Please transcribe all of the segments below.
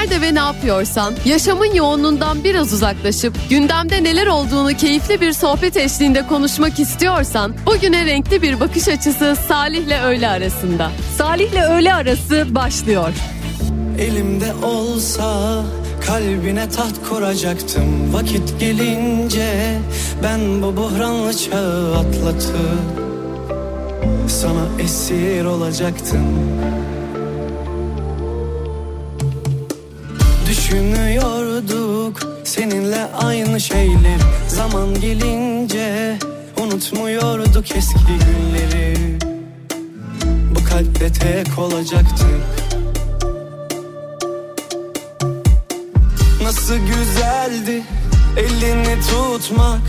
nerede ve ne yapıyorsan, yaşamın yoğunluğundan biraz uzaklaşıp gündemde neler olduğunu keyifli bir sohbet eşliğinde konuşmak istiyorsan, bugüne renkli bir bakış açısı Salih'le öğle arasında. Salih'le öğle arası başlıyor. Elimde olsa kalbine taht kuracaktım Vakit gelince ben bu buhranlı çağı atlatıp Sana esir olacaktım Düşünüyorduk seninle aynı şeyler Zaman gelince unutmuyorduk eski günleri. Bu kalpte tek olacaktık Nasıl güzeldi elini tutmak.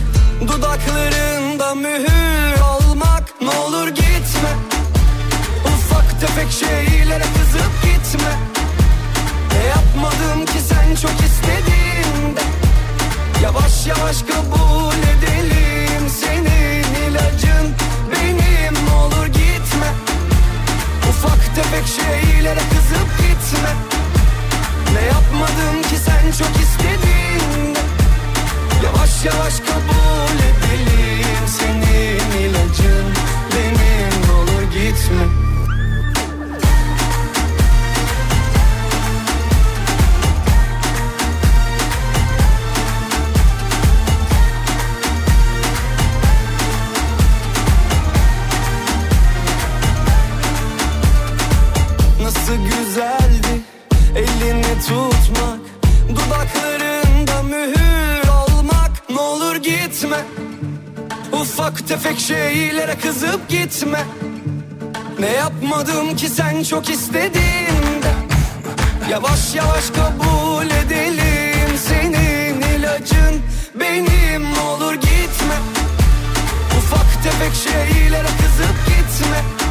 Dudaklarında mühür olmak. Ne olur gitme. Ufak tefek şeylere kızıp gitme Ne yapmadım ki sen çok istediğinde. Yavaş yavaş kabul edelim Senin ilacın. Benim olur gitme. Ufak tefek şeylere kızıp gitme. Ne yapmadım ki sen çok istedin Yavaş yavaş kabul edelim Senin ilacın. Benim olur gitme Nasıl güzeldi elini tutmak Dudaklarında mühür olmak. Ne olur gitme Ufak tefek şeylere kızıp gitme. Ne yapmadım ki sen çok istediğinde? Yavaş yavaş kabul edelim Senin ilacın. Benim Ne olur gitme Ufak tefek şeylere kızıp gitme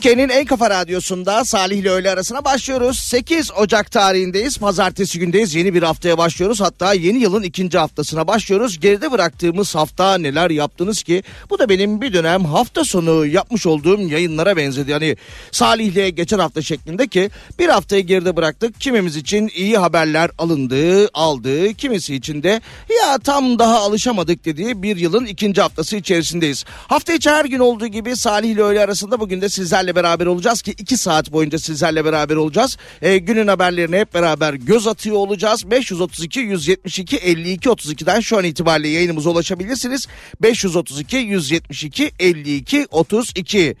Türkiye'nin en kafa radyosunda Salih ile öğle arasına başlıyoruz. 8 Ocak tarihindeyiz. Pazartesi gündeyiz. Yeni bir haftaya başlıyoruz. Hatta yeni yılın ikinci haftasına başlıyoruz. Geride bıraktığımız hafta neler yaptınız ki? Bu da benim bir dönem hafta sonu yapmış olduğum yayınlara benzedi. Yani Salih ile geçen hafta şeklinde ki bir haftayı geride bıraktık. Kimimiz için iyi haberler alındı, aldı. Kimisi için de ya tam daha alışamadık dediği bir yılın ikinci haftası içerisindeyiz. Hafta içi her gün olduğu gibi Salih ile öğle arasında bugün de sizlerle beraber olacağız ki 2 saat boyunca sizlerle beraber olacağız. Ee, günün haberlerine hep beraber göz atıyor olacağız. 532 172 52 32'den şu an itibariyle yayınımıza ulaşabilirsiniz. 532 172 52 32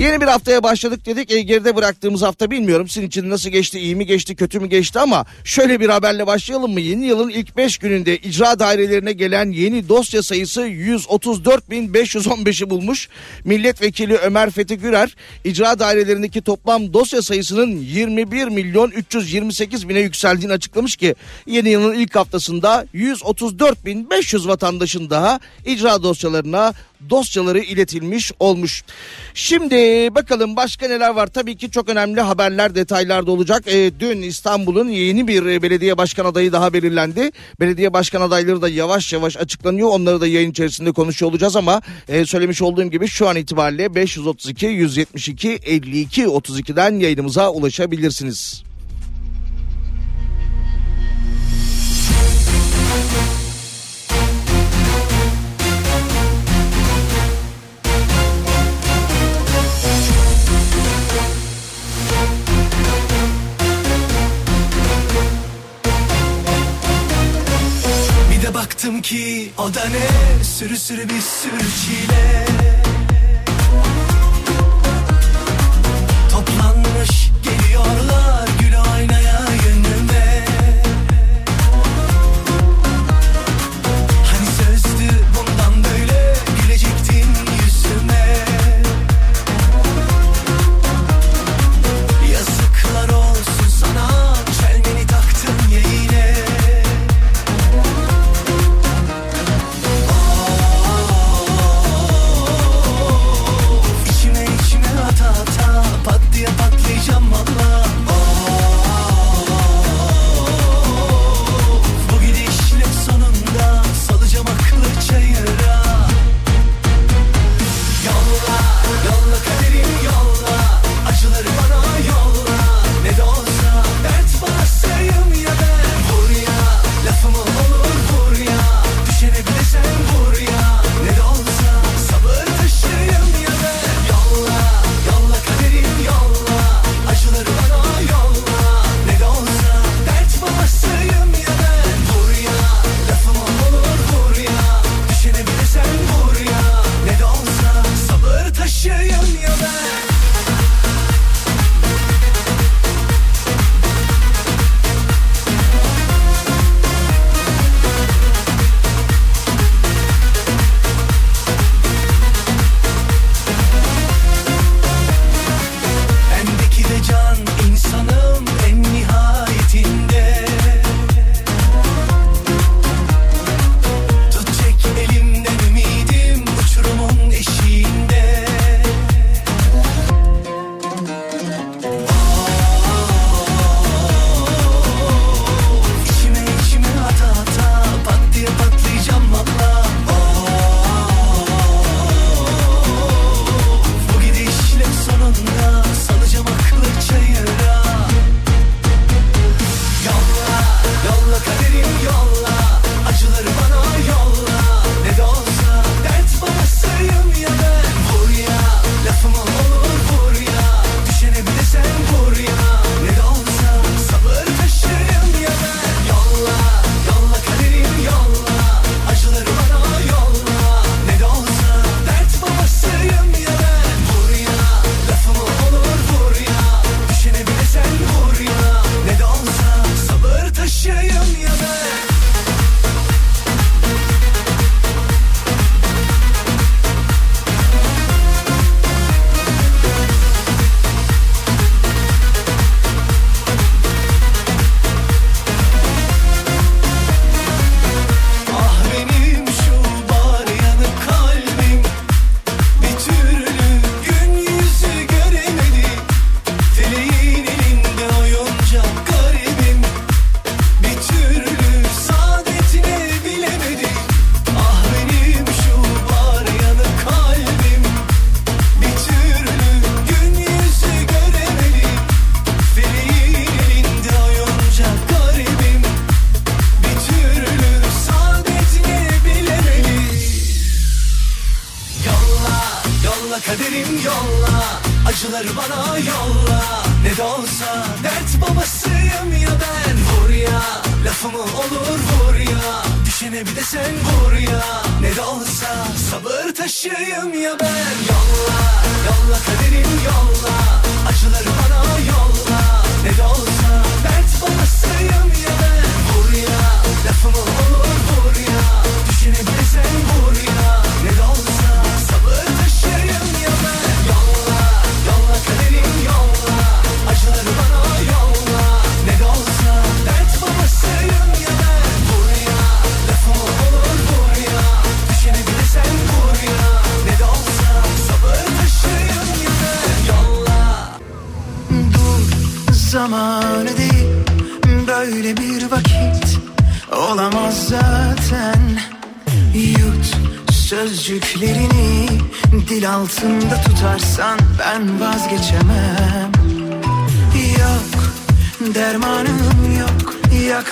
Yeni bir haftaya başladık dedik. E, geride bıraktığımız hafta bilmiyorum sizin için nasıl geçti, iyi mi geçti, kötü mü geçti ama şöyle bir haberle başlayalım mı? Yeni yılın ilk 5 gününde icra dairelerine gelen yeni dosya sayısı 134.515'i bulmuş. Milletvekili Ömer Fethi Gürer icra dairelerindeki toplam dosya sayısının 21 milyon 328 bine yükseldiğini açıklamış ki yeni yılın ilk haftasında 134.500 vatandaşın daha icra dosyalarına dosyaları iletilmiş olmuş. Şimdi bakalım başka neler var. Tabii ki çok önemli haberler detaylar da olacak. E, dün İstanbul'un yeni bir belediye başkan adayı daha belirlendi. Belediye başkan adayları da yavaş yavaş açıklanıyor. Onları da yayın içerisinde konuşuyor olacağız ama e, söylemiş olduğum gibi şu an itibariyle 532 172 52 32'den yayınımıza ulaşabilirsiniz. Baktım ki o da ne? Sürü sürü bir sürü çile. Toplanmış geliyorlar.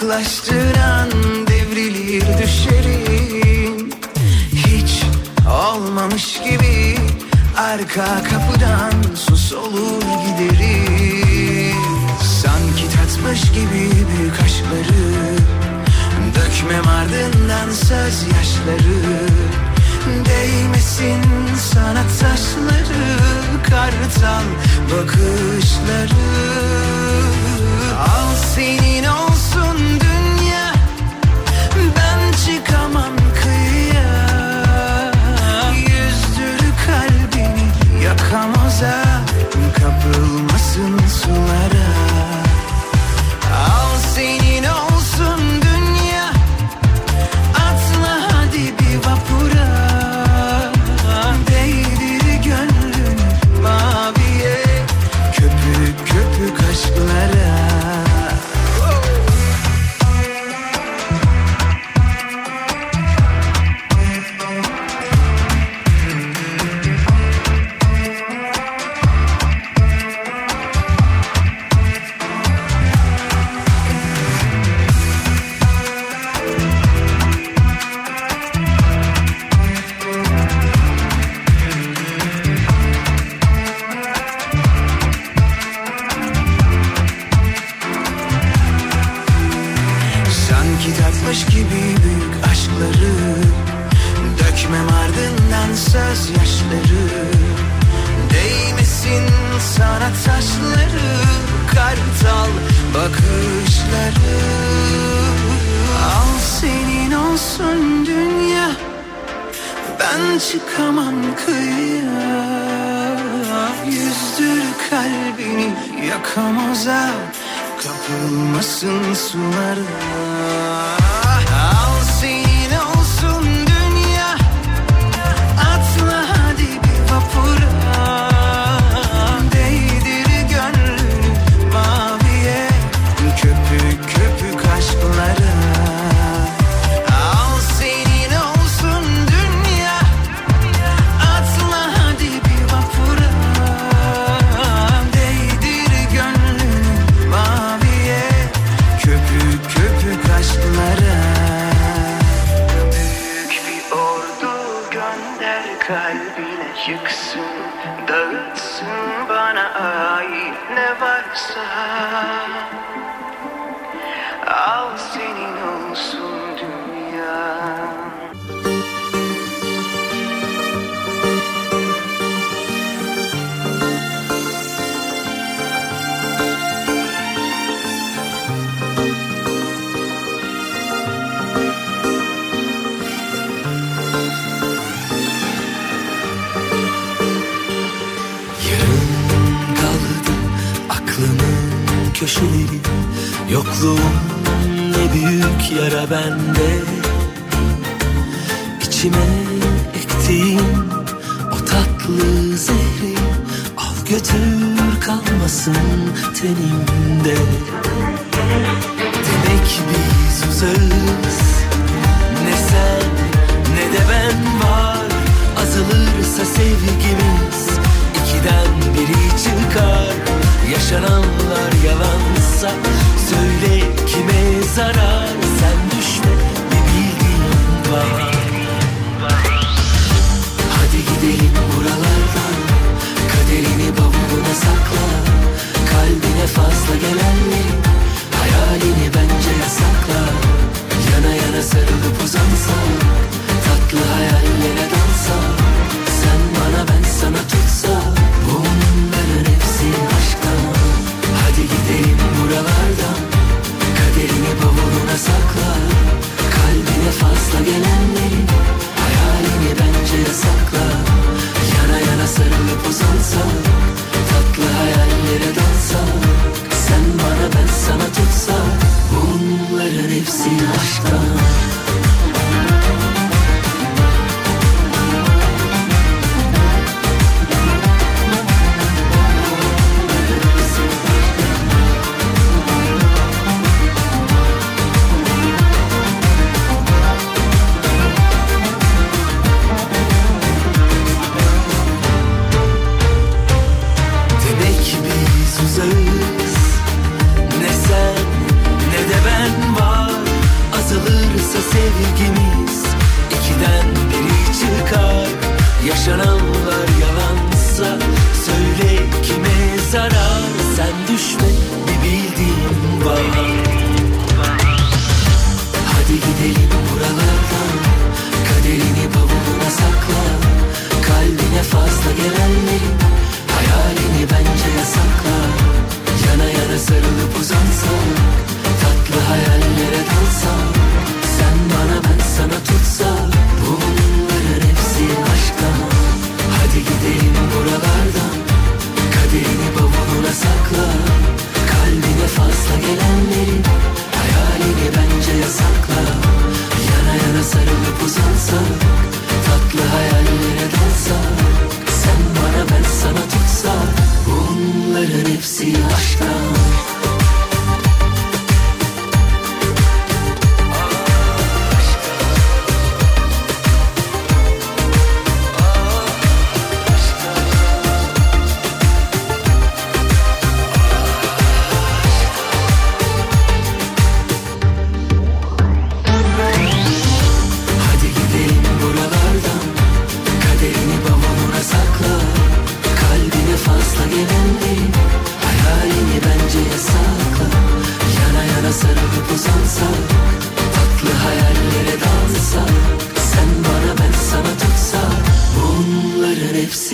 uzaklaştır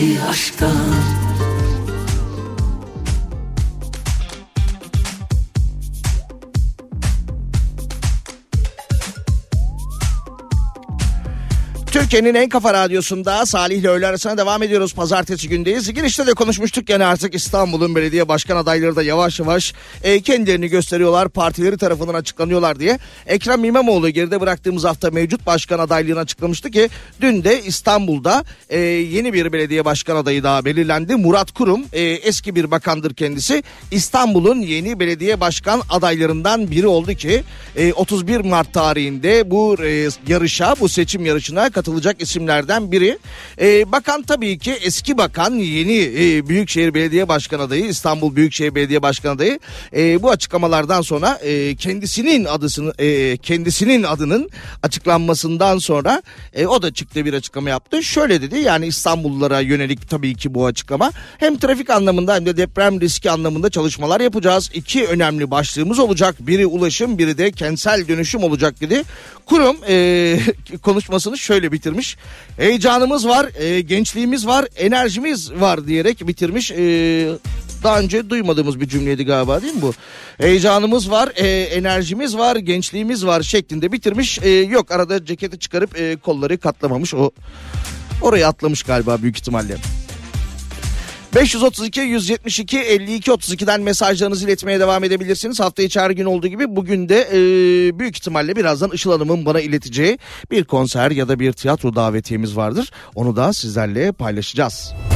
Hepsi aşktan Türkiye'nin en kafa radyosunda Salih ile öğle arasına devam ediyoruz. Pazartesi gündeyiz. Girişte de konuşmuştuk yani artık İstanbul'un belediye başkan adayları da yavaş yavaş e, kendilerini gösteriyorlar. Partileri tarafından açıklanıyorlar diye. Ekrem İmamoğlu geride bıraktığımız hafta mevcut başkan adaylığını açıklamıştı ki dün de İstanbul'da e, yeni bir belediye başkan adayı daha belirlendi. Murat Kurum e, eski bir bakandır kendisi. İstanbul'un yeni belediye başkan adaylarından biri oldu ki e, 31 Mart tarihinde bu e, yarışa bu seçim yarışına katılacak isimlerden biri. E, bakan tabii ki eski bakan yeni e, Büyükşehir Belediye Başkan adayı İstanbul Büyükşehir Belediye Başkan adayı e, bu açıklamalardan sonra e, kendisinin adısını e, kendisinin adının açıklanmasından sonra e, o da çıktı bir açıklama yaptı. Şöyle dedi yani İstanbullulara yönelik tabii ki bu açıklama hem trafik anlamında hem de deprem riski anlamında çalışmalar yapacağız. İki önemli başlığımız olacak. Biri ulaşım biri de kentsel dönüşüm olacak dedi. Kurum e, konuşmasını şöyle bitirmiş. Heyecanımız var, e, gençliğimiz var, enerjimiz var diyerek bitirmiş. E, daha önce duymadığımız bir cümleydi galiba değil mi bu? Heyecanımız var, e, enerjimiz var, gençliğimiz var şeklinde bitirmiş. E, yok arada ceketi çıkarıp e, kolları katlamamış. O oraya atlamış galiba büyük ihtimalle. 532 172 52 32'den mesajlarınızı iletmeye devam edebilirsiniz. Hafta içi her gün olduğu gibi bugün de e, büyük ihtimalle birazdan Işıl Hanım'ın bana ileteceği bir konser ya da bir tiyatro davetiyemiz vardır. Onu da sizlerle paylaşacağız. Gecenin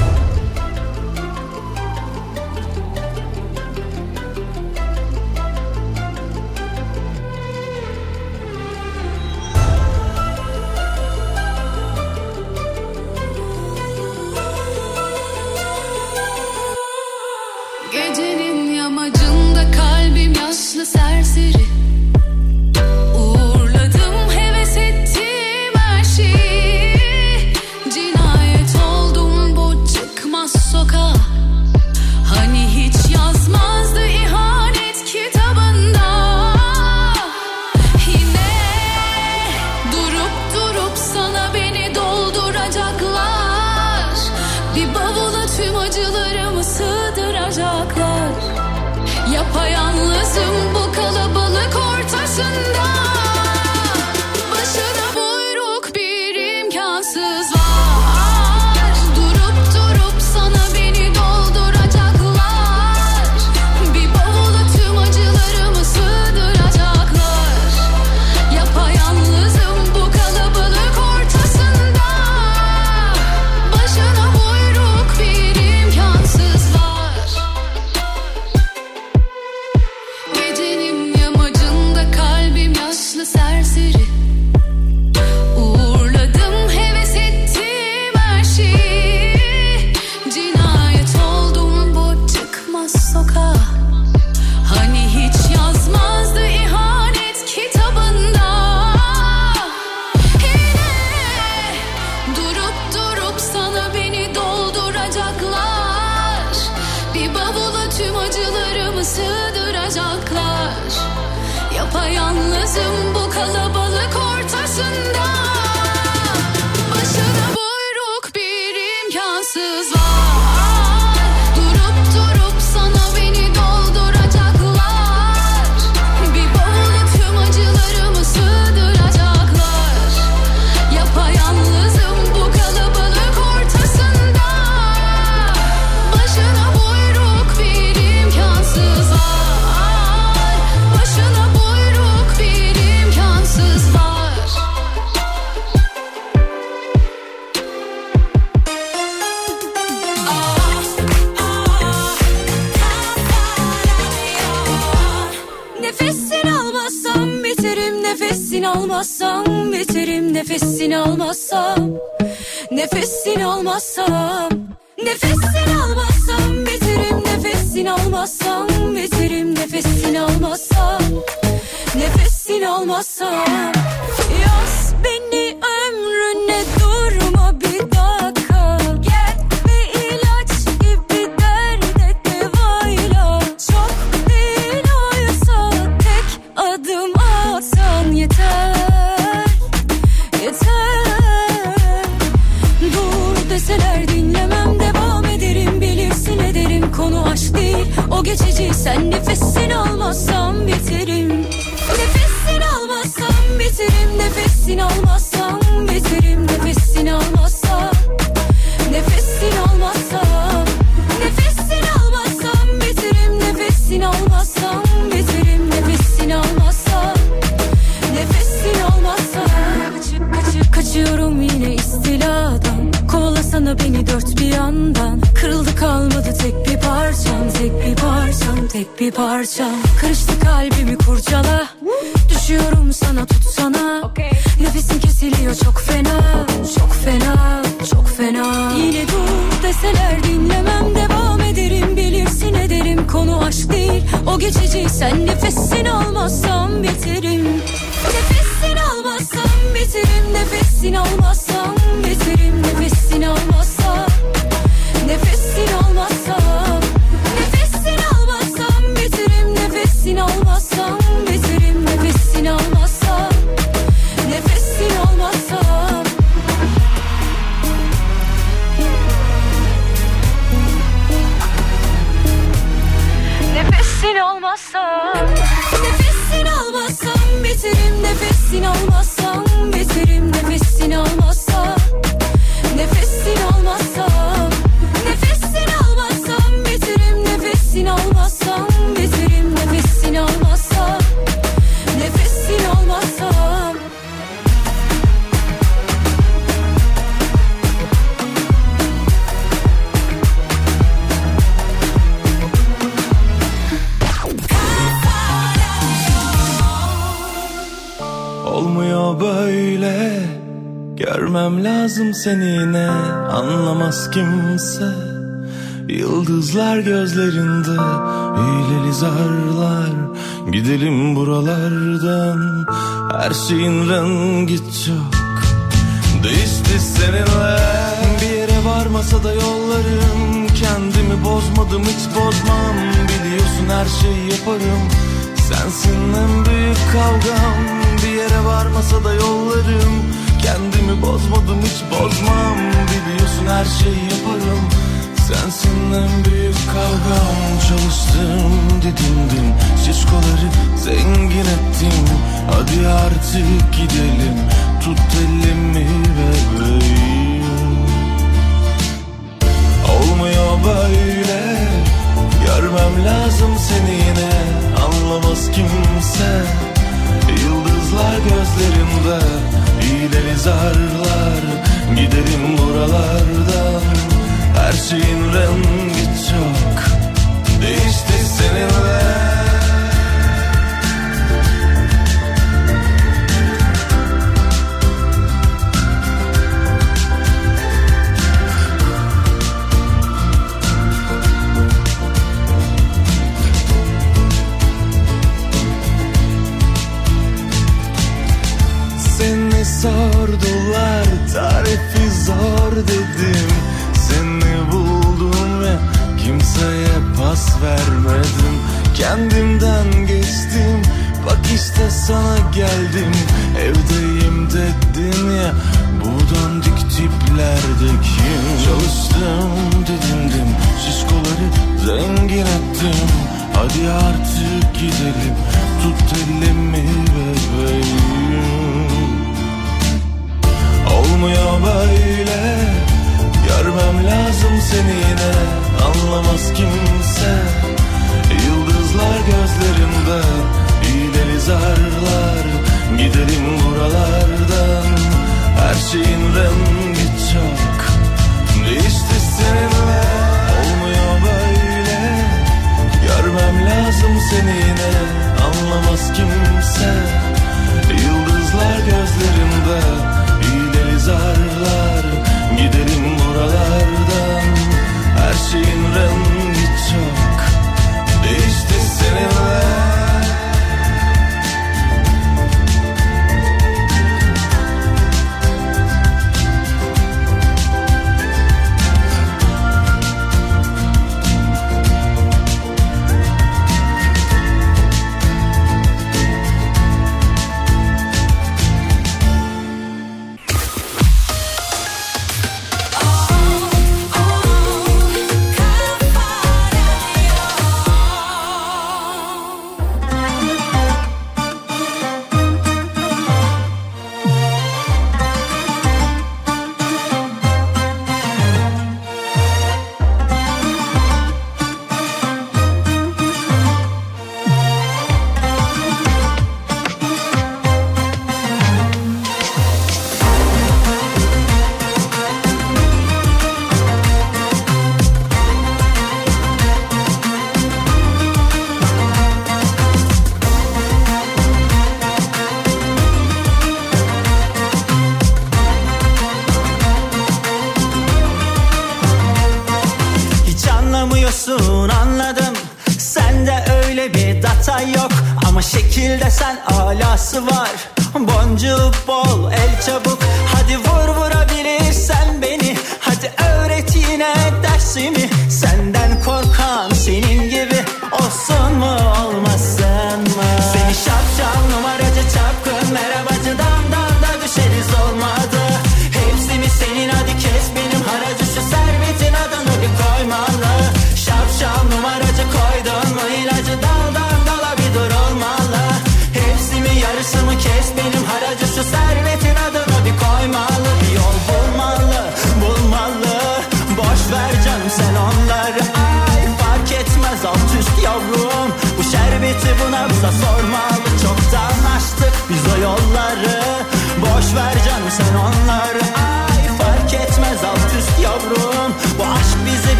bir parçam Karıştı kalbimi kurcala. Düşüyorum sana tutsana. Nefesim kesiliyor çok fena. Çok fena çok fena. Yine dur deseler dinlemem devam ederim. Bilirsin ederim konu aşk değil. O geçici sen nefesini almazsam biterim Nefesini almazsam biterim Nefesini almazsam kimse Yıldızlar gözlerinde Hileli zarlar. Gidelim buralardan Her şeyin rengi çok Değişti seninle. Bir yere varmasa da yollarım Kendimi bozmadım hiç bozmam. Biliyorsun her şeyi yaparım Sensin en büyük kavgam. Bir yere varmasa da yollarım Kendimi bozmadım hiç bozmam. Biliyorsun her şeyi yaparım. Sensin en büyük kavgam. Çalıştım didindim. Şişkoları zengin ettim. Hadi artık gidelim. Tut elimi bebeğim Olmuyor böyle. Görmem lazım seni yine. Anlamaz kimse. Yıldızlar gözlerimde İğneli zarlar Giderim buralardan Her şeyin rengi çok Değişti alıyorsun anladım. Sende öyle bir data yok Ama şekilde sen alası var. Boncuk bol el çabuk. Hadi vur vurabilirsen beni. Hadi öğret yine dersimi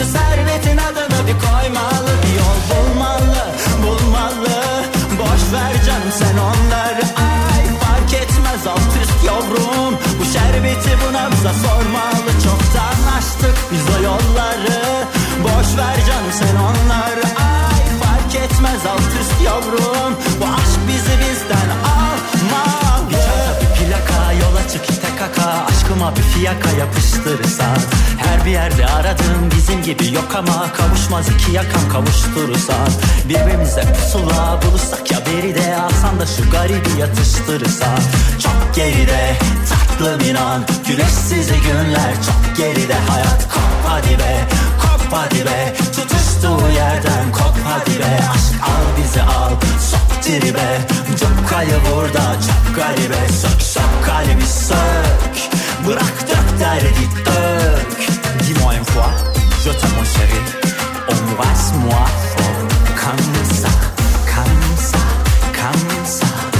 Şu servetin adını bir koymalı Bir yol bulmalı bulmalı. Boş ver canım sen onları Ay fark etmez alt üst yavrum. Bu şerbeti buna bize sormalı Çoktan açtık biz o yolları. Boş ver canım sen onları Ay fark etmez alt üst yavrum TKK Aşkıma bir fiyaka yapıştırırsan Her bir yerde aradığım bizim gibi yok ama Kavuşmaz iki yakam kavuşturursan Birbirimize pusula bulursak ya beri de Alsan da şu garibi yatıştırırsan Çok geride tatlım inan Güneşsiz günler. Çok geride Hayat kop hadi be kop hadi be. Tutuştuğu yerden kop hadi be. Aşk al bizi al tribe. Cukkayı burada çok garibe Sök sök kalbi sök. Bırak dök derdi dök Dis-moi une fois Je t'aime mon chéri. Embrasse-moi fort. Comme ça Comme ça Comme ça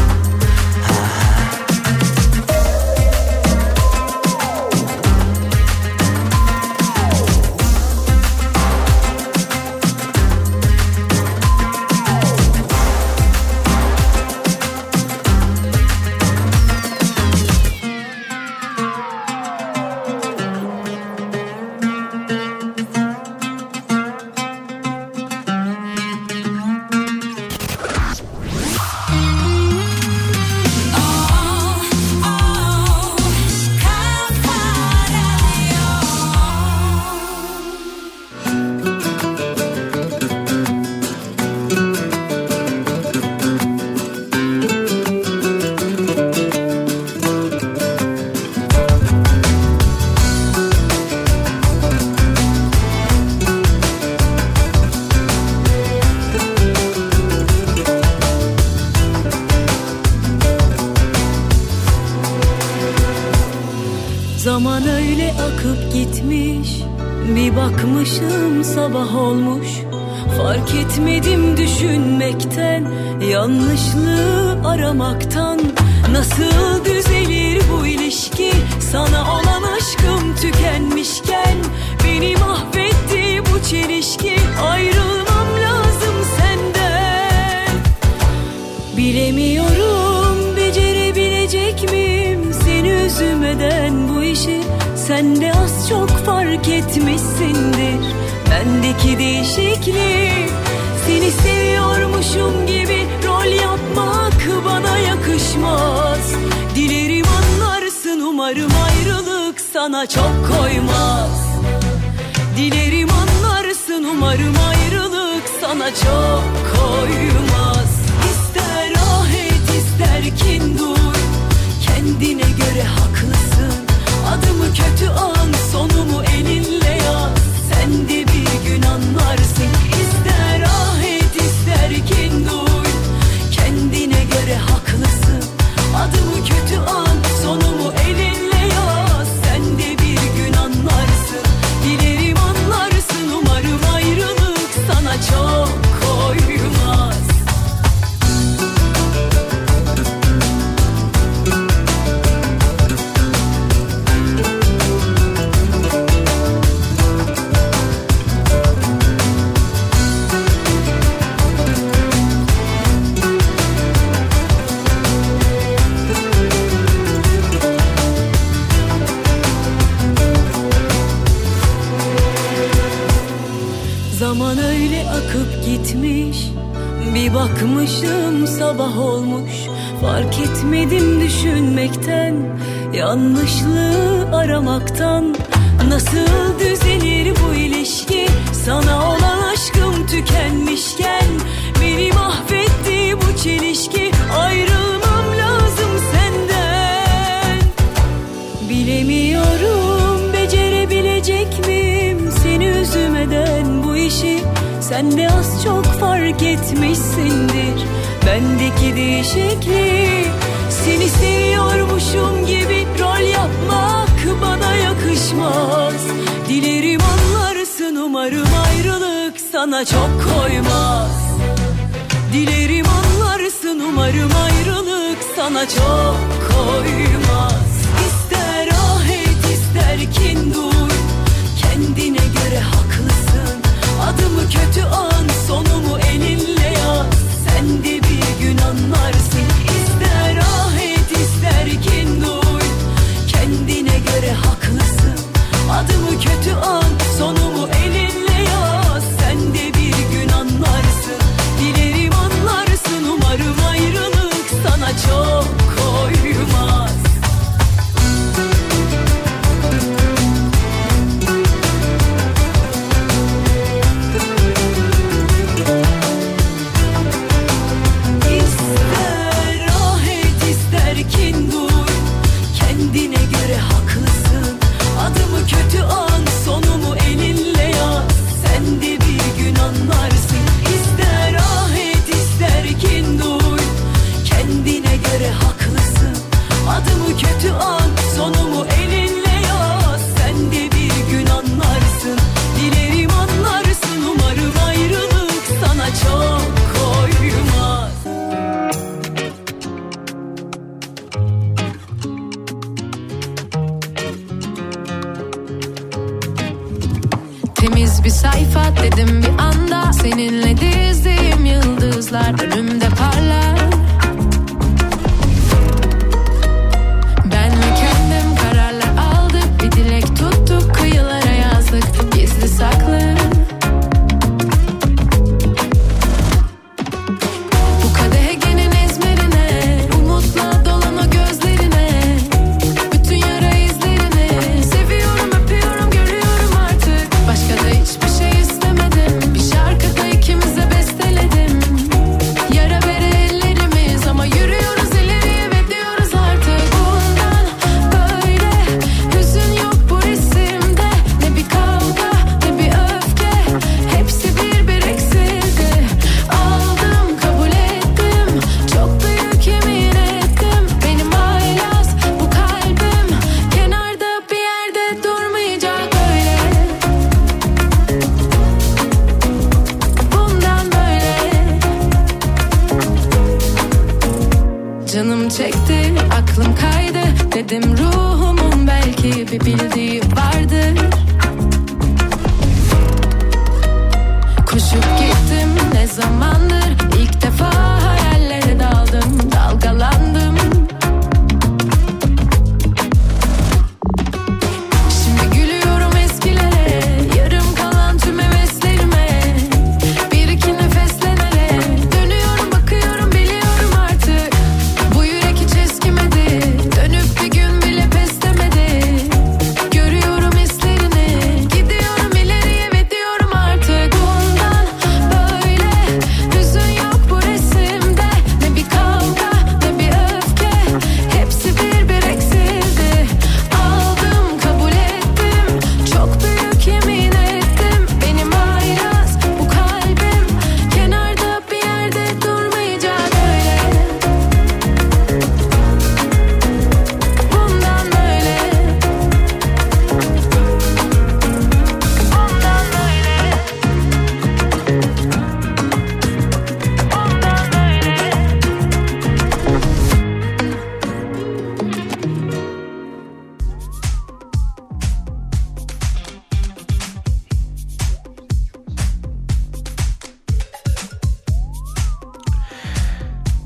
Bir sayfa dedim bir anda. Seninle dizdiğim yıldızlar önümde parlar.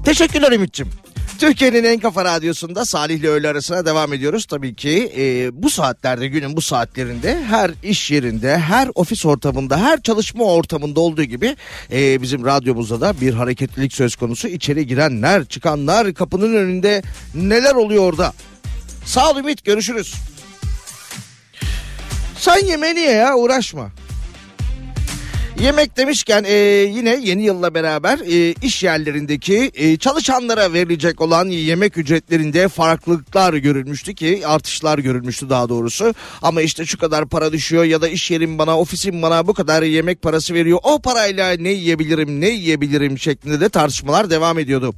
Teşekkürler Ümit'ciğim. Türkiye'nin en kafa radyosunda Salih ile öğle arasına devam ediyoruz. Tabii ki e, bu saatlerde günün bu saatlerinde her iş yerinde, her ofis ortamında, her çalışma ortamında olduğu gibi e, bizim radyomuzda da bir hareketlilik söz konusu. İçeri girenler, çıkanlar, kapının önünde neler oluyor orada? Sağ ol Ümit görüşürüz. Sen yemeğini ye ya uğraşma. Yemek demişken e, yine yeni yılla beraber e, iş yerlerindeki e, çalışanlara verilecek olan yemek ücretlerinde farklılıklar görülmüştü ki artışlar görülmüştü daha doğrusu. Ama işte şu kadar para düşüyor ya da iş yerim bana ofisim bana bu kadar yemek parası veriyor. O parayla ne yiyebilirim ne yiyebilirim şeklinde de tartışmalar devam ediyordu.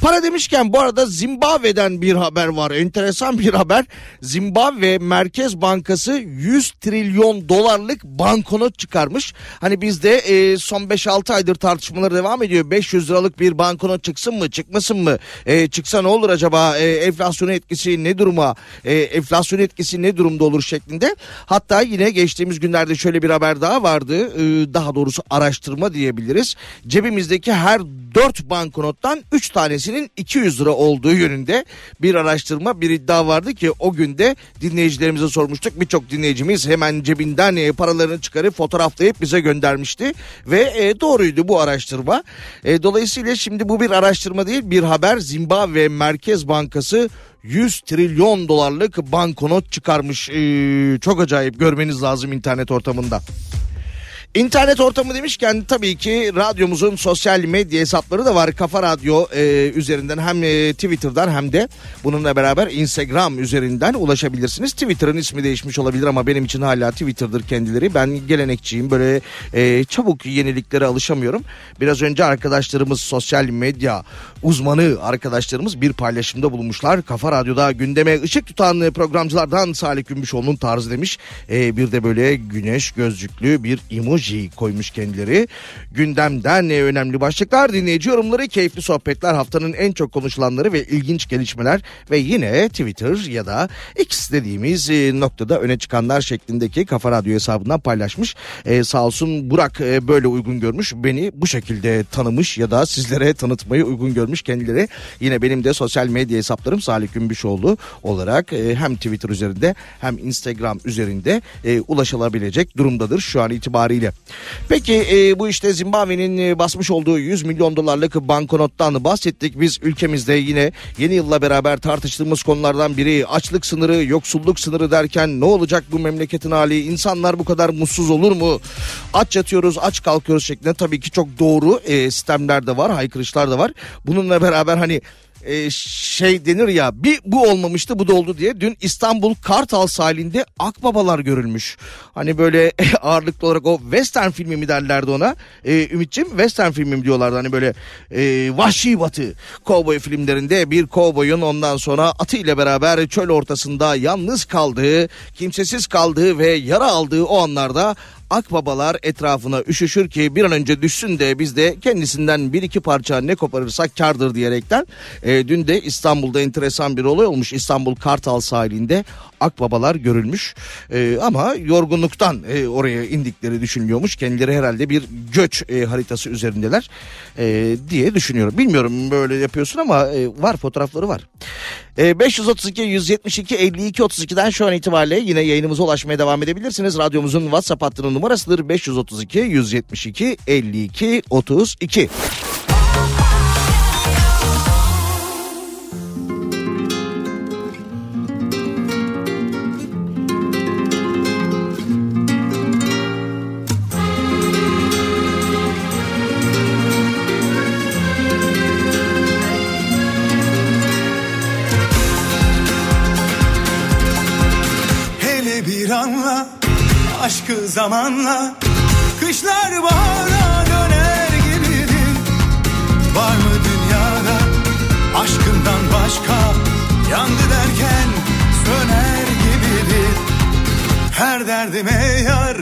Para demişken bu arada Zimbabwe'den bir haber var. Enteresan bir haber. Zimbabwe Merkez Bankası 100 trilyon dolarlık banknot çıkarmış. Hani biz de e, son 5-6 aydır tartışmalar devam ediyor. 500 liralık bir banknot çıksın mı çıkmasın mı? E, çıksa ne olur acaba? E, enflasyon etkisi ne duruma? E, enflasyon etkisi ne durumda olur şeklinde. Hatta yine geçtiğimiz günlerde şöyle bir haber daha vardı. E, daha doğrusu araştırma diyebiliriz. Cebimizdeki her 4 banknottan 3 tanesinin 200 lira olduğu yönünde bir araştırma bir iddia vardı ki o günde dinleyicilerimize sormuştuk. Birçok dinleyicimiz hemen cebinden e, paralarını çıkarıp fotoğraflayıp bize göndermişti ve e, doğruydu bu araştırma. E, dolayısıyla şimdi bu bir araştırma değil bir haber Zimbabwe Merkez Bankası 100 trilyon dolarlık banknot çıkarmış. E, çok acayip görmeniz lazım internet ortamında. İnternet ortamı demişken tabii ki radyomuzun sosyal medya hesapları da var. Kafa Radyo e, üzerinden hem e, Twitter'dan hem de bununla beraber Instagram üzerinden ulaşabilirsiniz. Twitter'ın ismi değişmiş olabilir ama benim için hala Twitter'dır kendileri. Ben gelenekçiyim böyle e, çabuk yeniliklere alışamıyorum. Biraz önce arkadaşlarımız sosyal medya uzmanı arkadaşlarımız bir paylaşımda bulunmuşlar. Kafa Radyo'da gündeme ışık tutan programcılardan Salih Gümüşoğlu'nun tarzı demiş. E, bir de böyle güneş gözlüklü bir emoji koymuş kendileri. Gündemden ne önemli başlıklar, dinleyici yorumları, keyifli sohbetler, haftanın en çok konuşulanları ve ilginç gelişmeler ve yine Twitter ya da X dediğimiz e, noktada öne çıkanlar şeklindeki Kafa Radyo hesabından paylaşmış. E, sağ olsun Burak e, böyle uygun görmüş. Beni bu şekilde tanımış ya da sizlere tanıtmayı uygun görmüş kendileri. Yine benim de sosyal medya hesaplarım Salih Gümbüşoğlu olarak e, hem Twitter üzerinde hem Instagram üzerinde e, ulaşılabilecek durumdadır şu an itibariyle. Peki e, bu işte Zimbabwe'nin e, basmış olduğu 100 milyon dolarlık banknottan bahsettik. Biz ülkemizde yine yeni yılla beraber tartıştığımız konulardan biri açlık sınırı, yoksulluk sınırı derken ne olacak bu memleketin hali? İnsanlar bu kadar mutsuz olur mu? Aç yatıyoruz, aç kalkıyoruz şeklinde tabii ki çok doğru e, sistemler de var, haykırışlar da var. Bununla beraber hani e, şey denir ya bir bu olmamıştı bu da oldu diye dün İstanbul Kartal sahilinde akbabalar görülmüş. Hani böyle ağırlıklı olarak o western filmi mi derlerdi ona e, Ümit'ciğim western filmi mi diyorlardı hani böyle e, vahşi batı kovboy filmlerinde bir kovboyun ondan sonra atı ile beraber çöl ortasında yalnız kaldığı kimsesiz kaldığı ve yara aldığı o anlarda akbabalar etrafına üşüşür ki bir an önce düşsün de biz de kendisinden bir iki parça ne koparırsak kardır diyerekten. E, dün de İstanbul'da enteresan bir olay olmuş. İstanbul Kartal sahilinde akbabalar görülmüş. E, ama yorgunluktan e, oraya indikleri düşünülüyormuş. Kendileri herhalde bir göç e, haritası üzerindeler e, diye düşünüyorum. Bilmiyorum böyle yapıyorsun ama e, var fotoğrafları var. E, 532 172 52 32'den şu an itibariyle yine yayınımıza ulaşmaya devam edebilirsiniz. Radyomuzun WhatsApp hattının numarasıdır 532 172 52 32. zamanla Kışlar bahara döner gibidir Var mı dünyada aşkından başka? Yandı derken söner gibidir Her derdime yar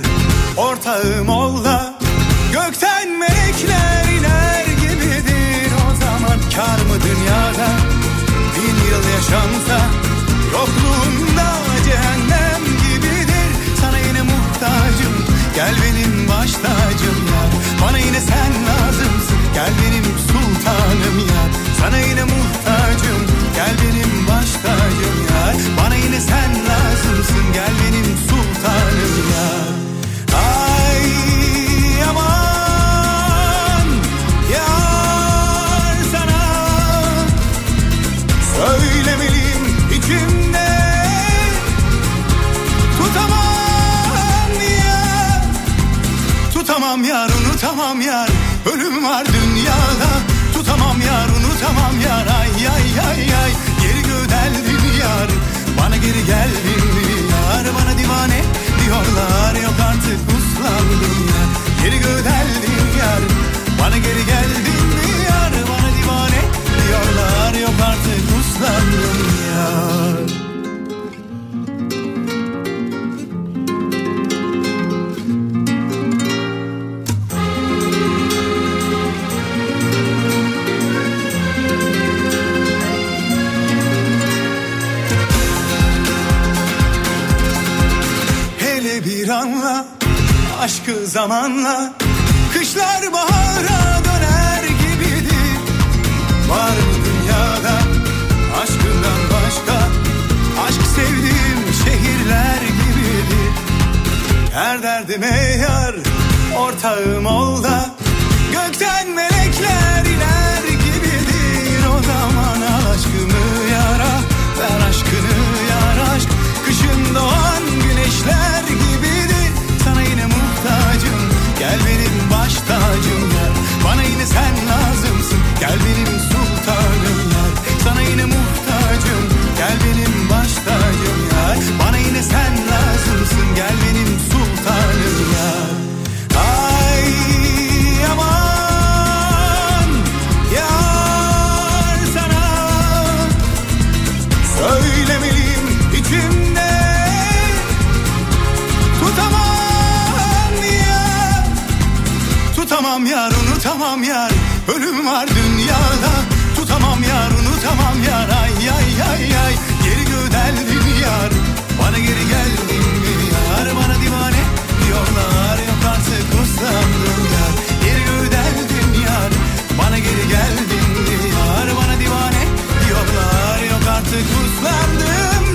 ortağım ol da Gökten melekler iner gibidir O zaman kar mı dünyada? Bin yıl yaşansa Yokluğunda baş tacım ya Bana yine sen lazımsın. Gel benim sultanım ya Sana Tutamam yar unutamam yar. Ölüm var dünyada. Tutamam yar unutamam yar. Ay ay ay ay. Geri gödeldin yar. Bana geri geldin yar. Bana divane diyorlar. Yok artık uslandım yar Geri gödeldin yar. Bana geri geldin yar. Bana divane diyorlar. Yok artık uslandım yar Bir anla aşkı zamanla. Kışlar bahara döner gibidir. Var mı dünyada aşkından başka? Aşk sevdiğim şehirler gibidir. Her derdime yar ortağım ol da. Gökten melekler iner gibidir. O zaman aşkımı yara Ver aşkını yar aşk. Kışın doğan güneşler benim baş tacım yar Bana yine sen lazımsın. Gel benim sultanım yar Sana yine muhtacım Gel benim baş tacım yar Bana yine sen lazımsın. Gel benim unutamam yar Ölüm var dünyada. Tutamam yar unutamam yar. Ay ay ay ay. Geri gödeldin yar. Bana geri geldin mi yar? Bana divane. Diyorlar Yok artık uslandım yar. Geri gödeldin yar. Bana geri geldin mi yar? Bana divane. Diyorlar Yok artık uslandım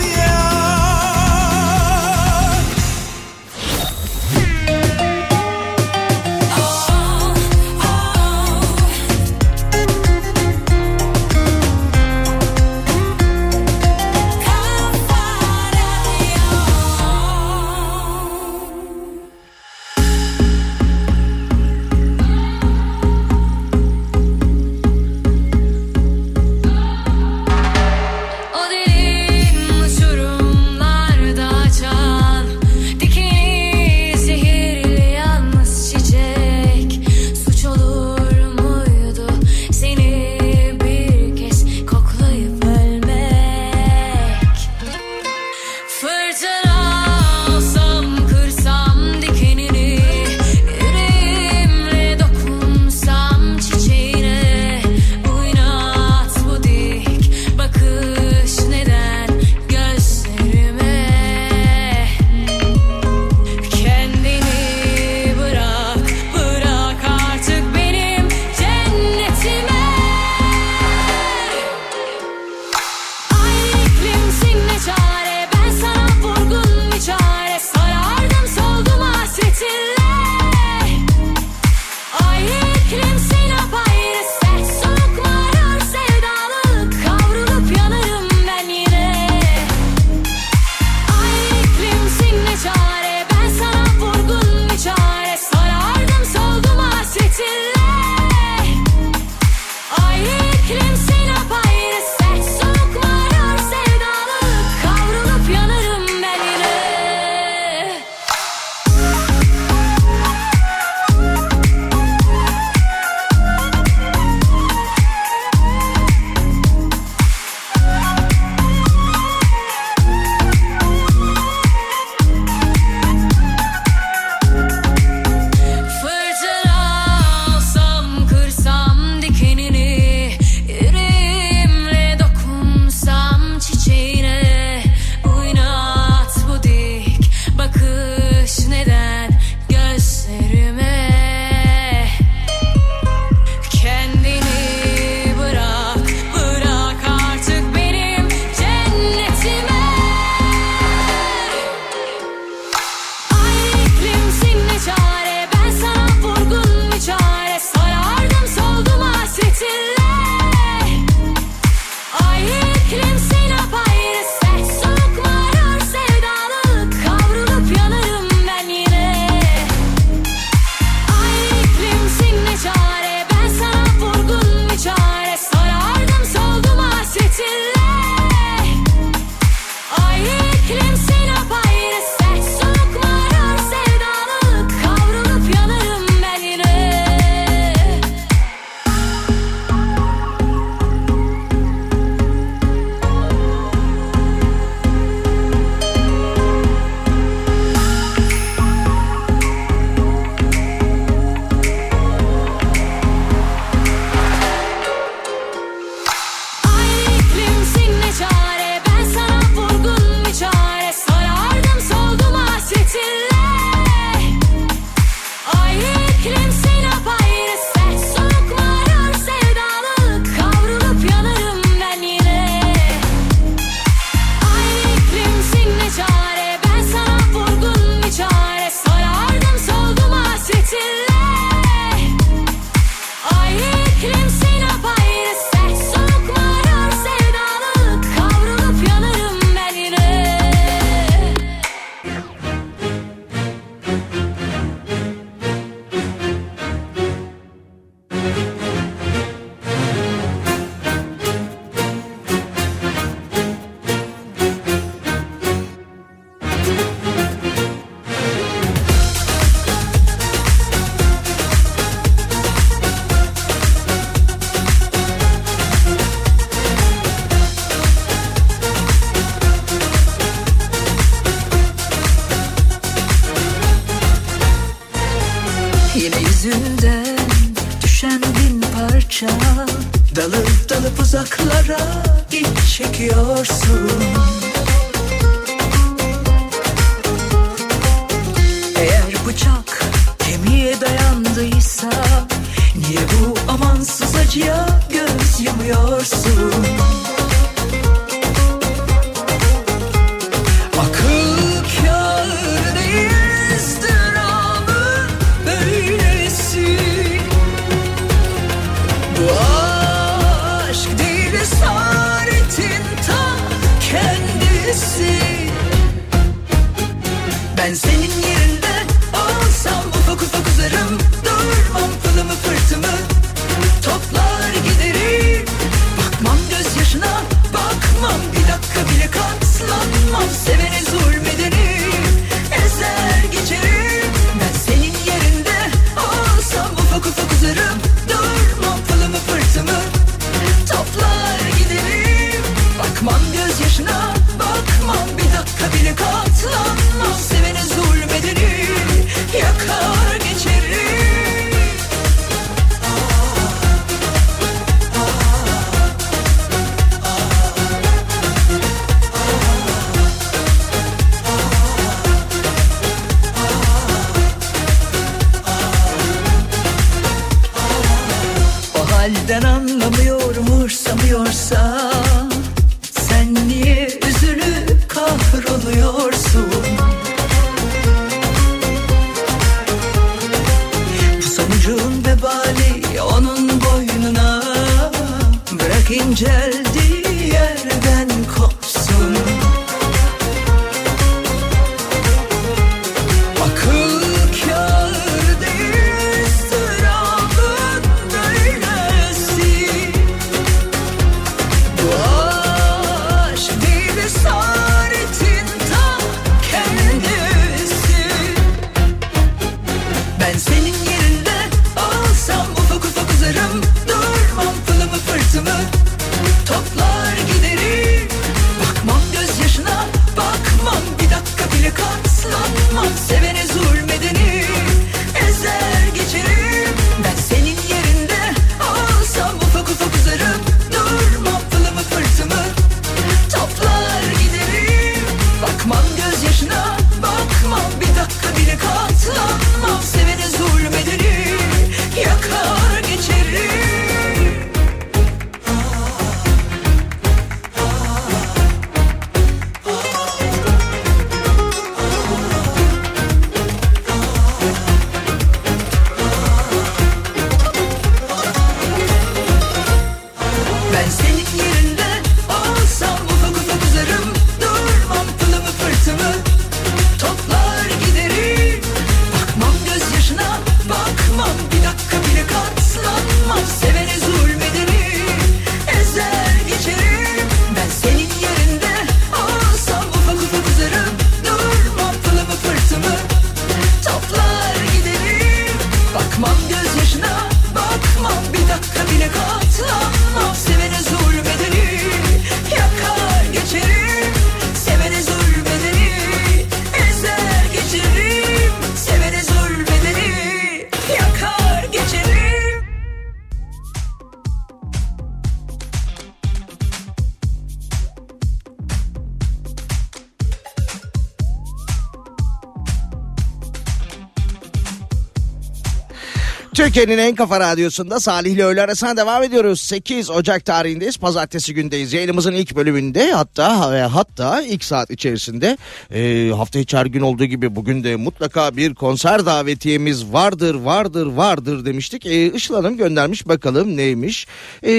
Türkiye'nin en kafa radyosunda Salih ile öğle arasına devam ediyoruz. 8 Ocak tarihindeyiz. Pazartesi gündeyiz. Yayınımızın ilk bölümünde hatta ve hatta ilk saat içerisinde e, hafta içi her gün olduğu gibi bugün de mutlaka bir konser davetiyemiz vardır, vardır, vardır demiştik. E, Işıl Hanım göndermiş bakalım neymiş. E,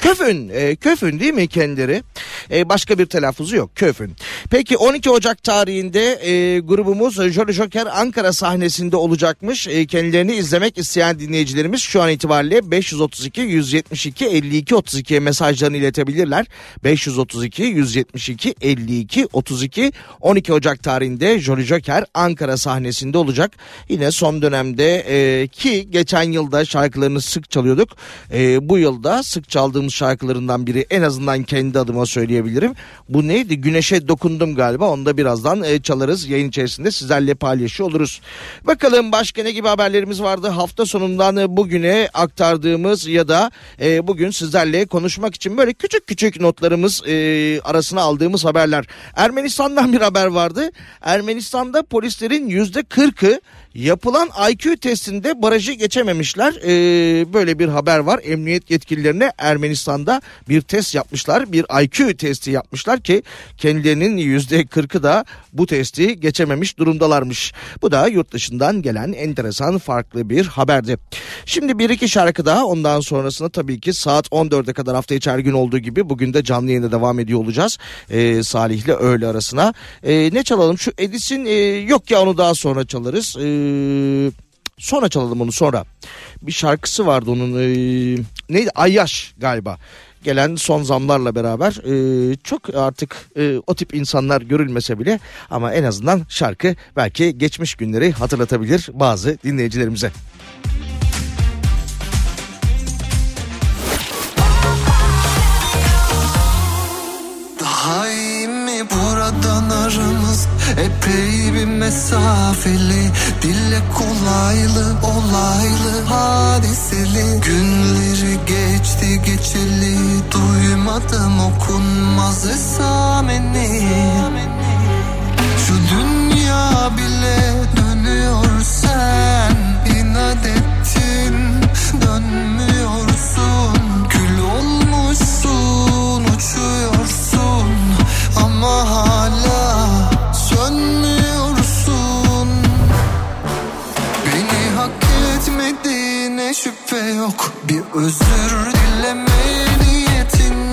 köfün, e, köfün değil mi kendileri? E, başka bir telaffuzu yok, köfün. Peki 12 Ocak tarihinde e, grubumuz Jolly Joker Ankara sahnesinde olacakmış. E, kendilerini izlemek isteyen dinleyicilerimiz şu an itibariyle 532 172 52 32'ye mesajlarını iletebilirler. 532 172 52 32 12 Ocak tarihinde Jolly Joker Ankara sahnesinde olacak. Yine son dönemde e, ki geçen yılda şarkılarını sık çalıyorduk. E, bu yılda sık çaldığımız şarkılarından biri en azından kendi adıma söyleyebilirim. Bu neydi? Güneşe dokundum galiba. Onu da birazdan e, çalarız. Yayın içerisinde sizlerle paylaşıyor oluruz. Bakalım başka ne gibi haberlerimiz vardı? Hafta sonundan e, bugüne aktardığımız ya da e, bugün sizlerle konuşmak için böyle küçük küçük notlarımız e, arasına aldığımız haberler. Ermenistan'dan bir haber vardı. Ermenistan'da polislerin yüzde kırkı yapılan IQ testinde barajı geçememişler. Ee, böyle bir haber var. Emniyet yetkililerine Ermenistan'da bir test yapmışlar. Bir IQ testi yapmışlar ki kendilerinin yüzde kırkı da bu testi geçememiş durumdalarmış. Bu da yurt dışından gelen enteresan farklı bir haberdi. Şimdi bir iki şarkı daha ondan sonrasında tabii ki saat 14'e kadar hafta içi her gün olduğu gibi bugün de canlı yayında devam ediyor olacağız. Ee, Salih'le öğle arasına. Ee, ne çalalım? Şu Edis'in e, yok ya onu daha sonra çalarız. Ee, sonra çalalım onu sonra. Bir şarkısı vardı onun. E, neydi? Ayyaş galiba. Gelen son zamlarla beraber e, çok artık e, o tip insanlar görülmese bile ama en azından şarkı belki geçmiş günleri hatırlatabilir bazı dinleyicilerimize. Daha iyi mi buradan aramız Epey bir mesafeli Dille kolaylı olaylı hadiseli. Günleri geçti geçeli Duymadım okunmaz esameni. Şu dünya bile dönüyor sen inat ettin dönmüyorsun. Gül olmuşsun uçuyorsun ama hala şüphe yok. Bir özür dileme niyetinde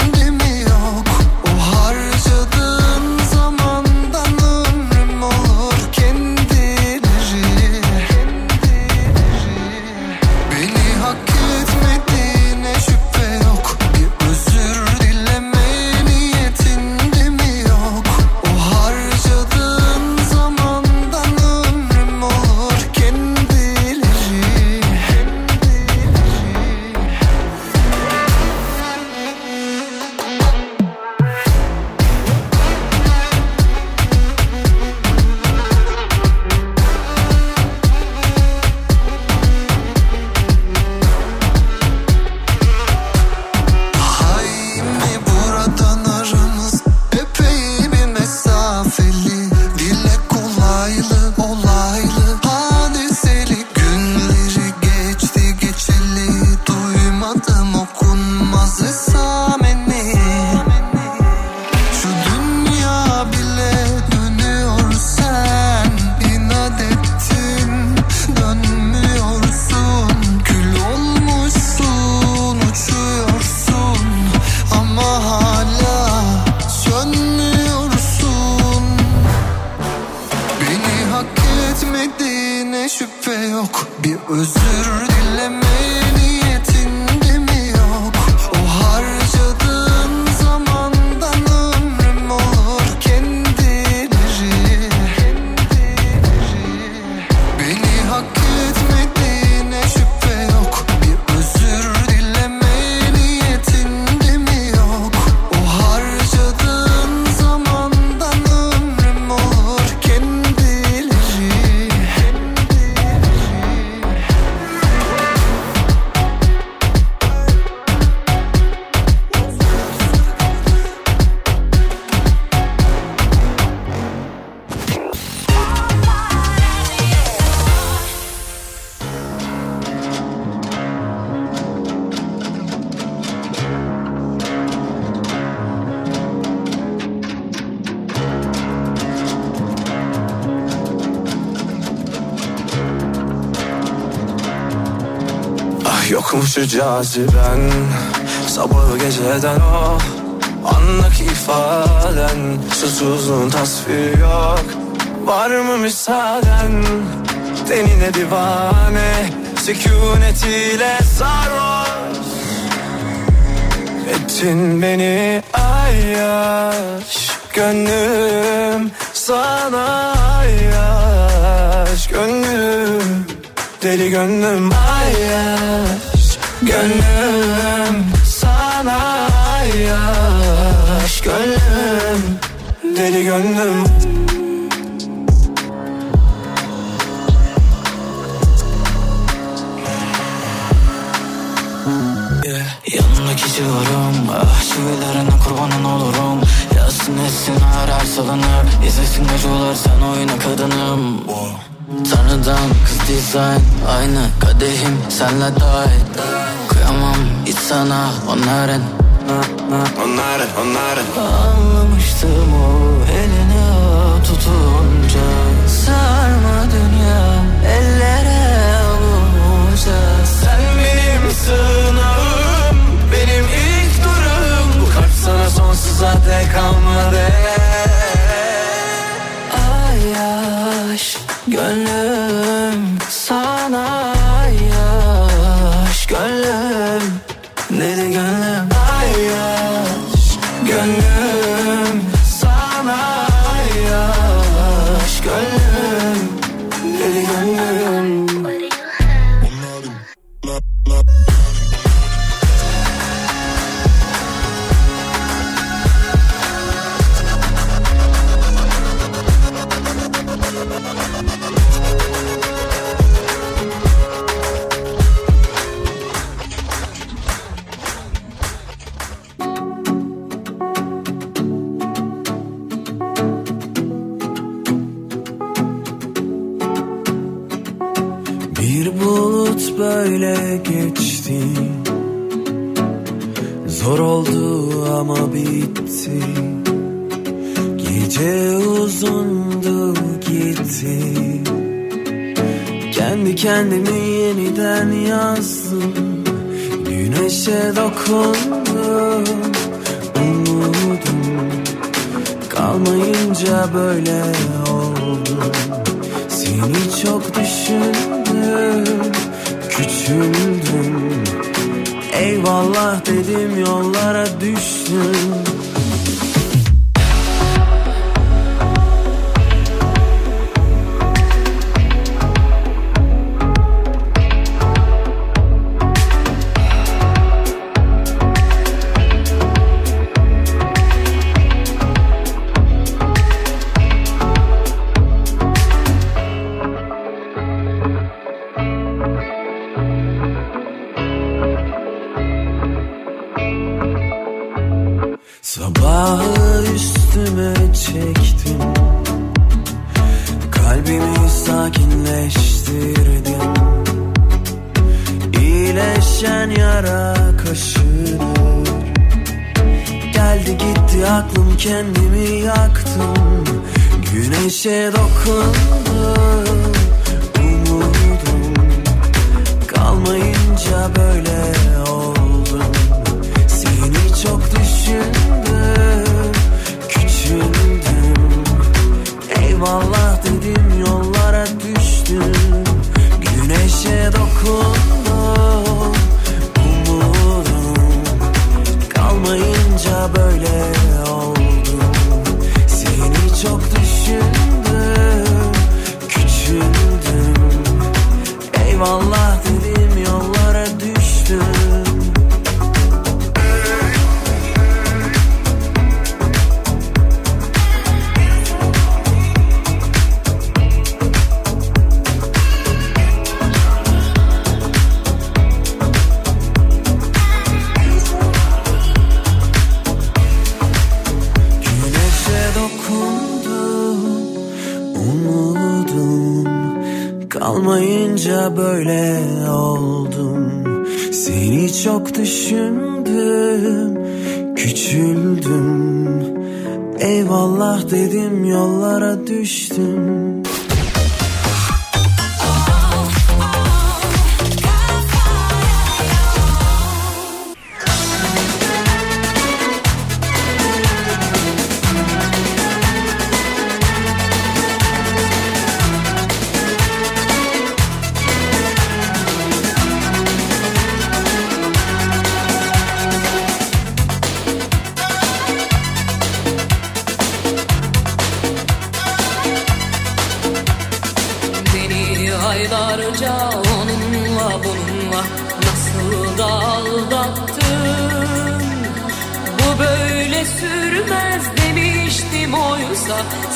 Şu caziben Sabahı geceden o Andaki ifaden. Susuzluğun tasviri yok Var mı müsaaden? Denine divane Sükunetiyle sarhoş. Ettin beni ayyaş Gönlüm sana ayyaş Gönlüm deli gönlüm ayyaş Gönlüm sana ayyaş Gönlüm deli gönlüm. Yanındaki civarım Ah çivilerine kurbanın olurum. Yazsın etsin her her salınır. İzlesin geceler sen oyna kadınım Tanrıdan kız dizayn Aynı kadehim senle dahil Kıyamam hiç sana onların Onların onların Anlamıştım o eline tutunca. Sarma dünya ellere avunca Sen benim sığınağım Benim ilk durum Bu kalp sana sonsuza dek kalmadı gönlüm sana böyle geçti. Zor oldu ama bitti. Gece uzundu gitti. Kendi kendimi yeniden yazdım. Güneşe dokundum Umudum. Kalmayınca böyle oldum. Seni çok düşündüm Küçüldüm Eyvallah dedim yollara düştüm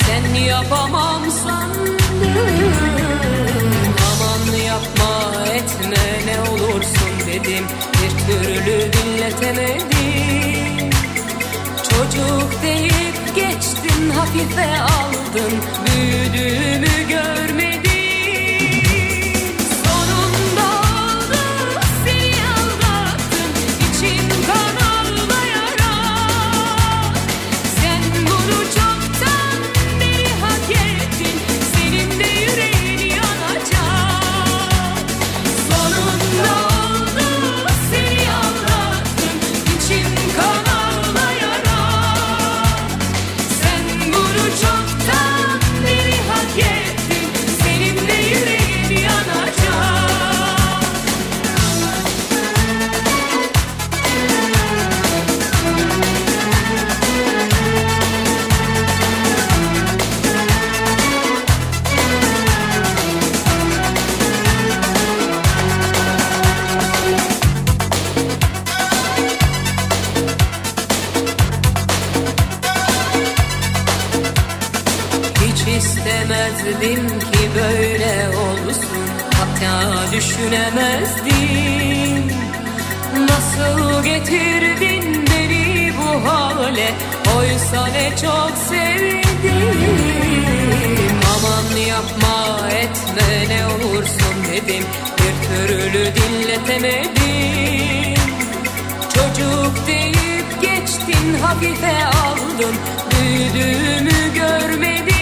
sen yapamam sandım Aman yapma etme ne olursun dedim. Bir türlü dinletemedim. Çocuk deyip geçtin hafife aldın. Büyüdüğümü görmedin Oysa ne çok sevdim. Aman yapma etme ne olursun dedim. Bir türlü dinletemedim. Çocuk deyip geçtin hafife aldın. Büyüdüğümü görmedin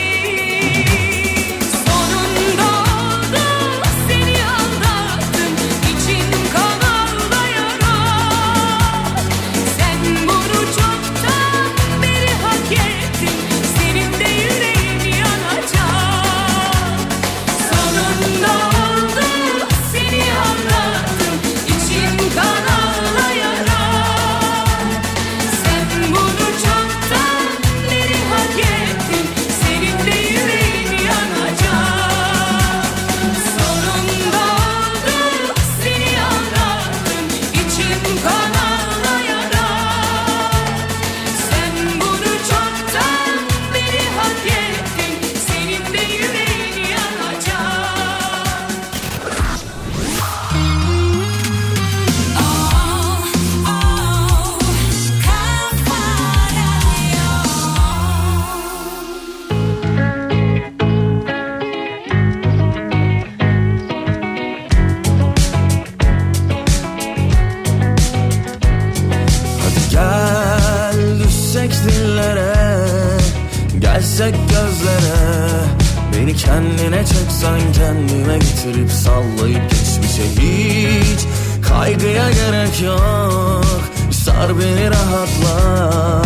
Kaygıya gerek yok. Sar beni rahatla.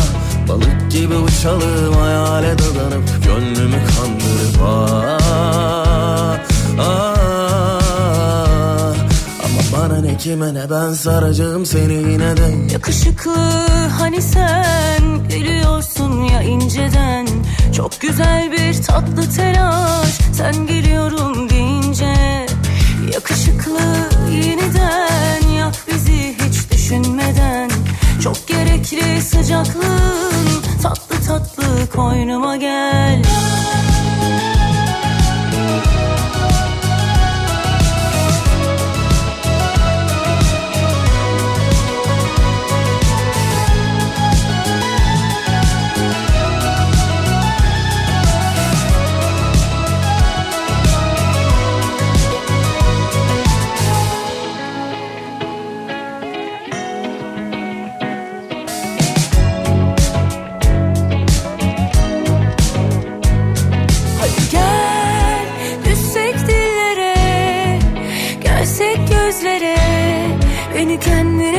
Balık gibi uçalım hayale dadanıp Gönlümü kandırıp ah, ah, Ama bana ne kime ne ben saracağım seni yine de. Yakışıklı hani sen gülüyorsun ya inceden. Çok güzel bir tatlı telaş sen geliyorum deyince. Yakışıklı yeniden düşünmeden Çok gerekli sıcaklığın tatlı tatlı koynuma gel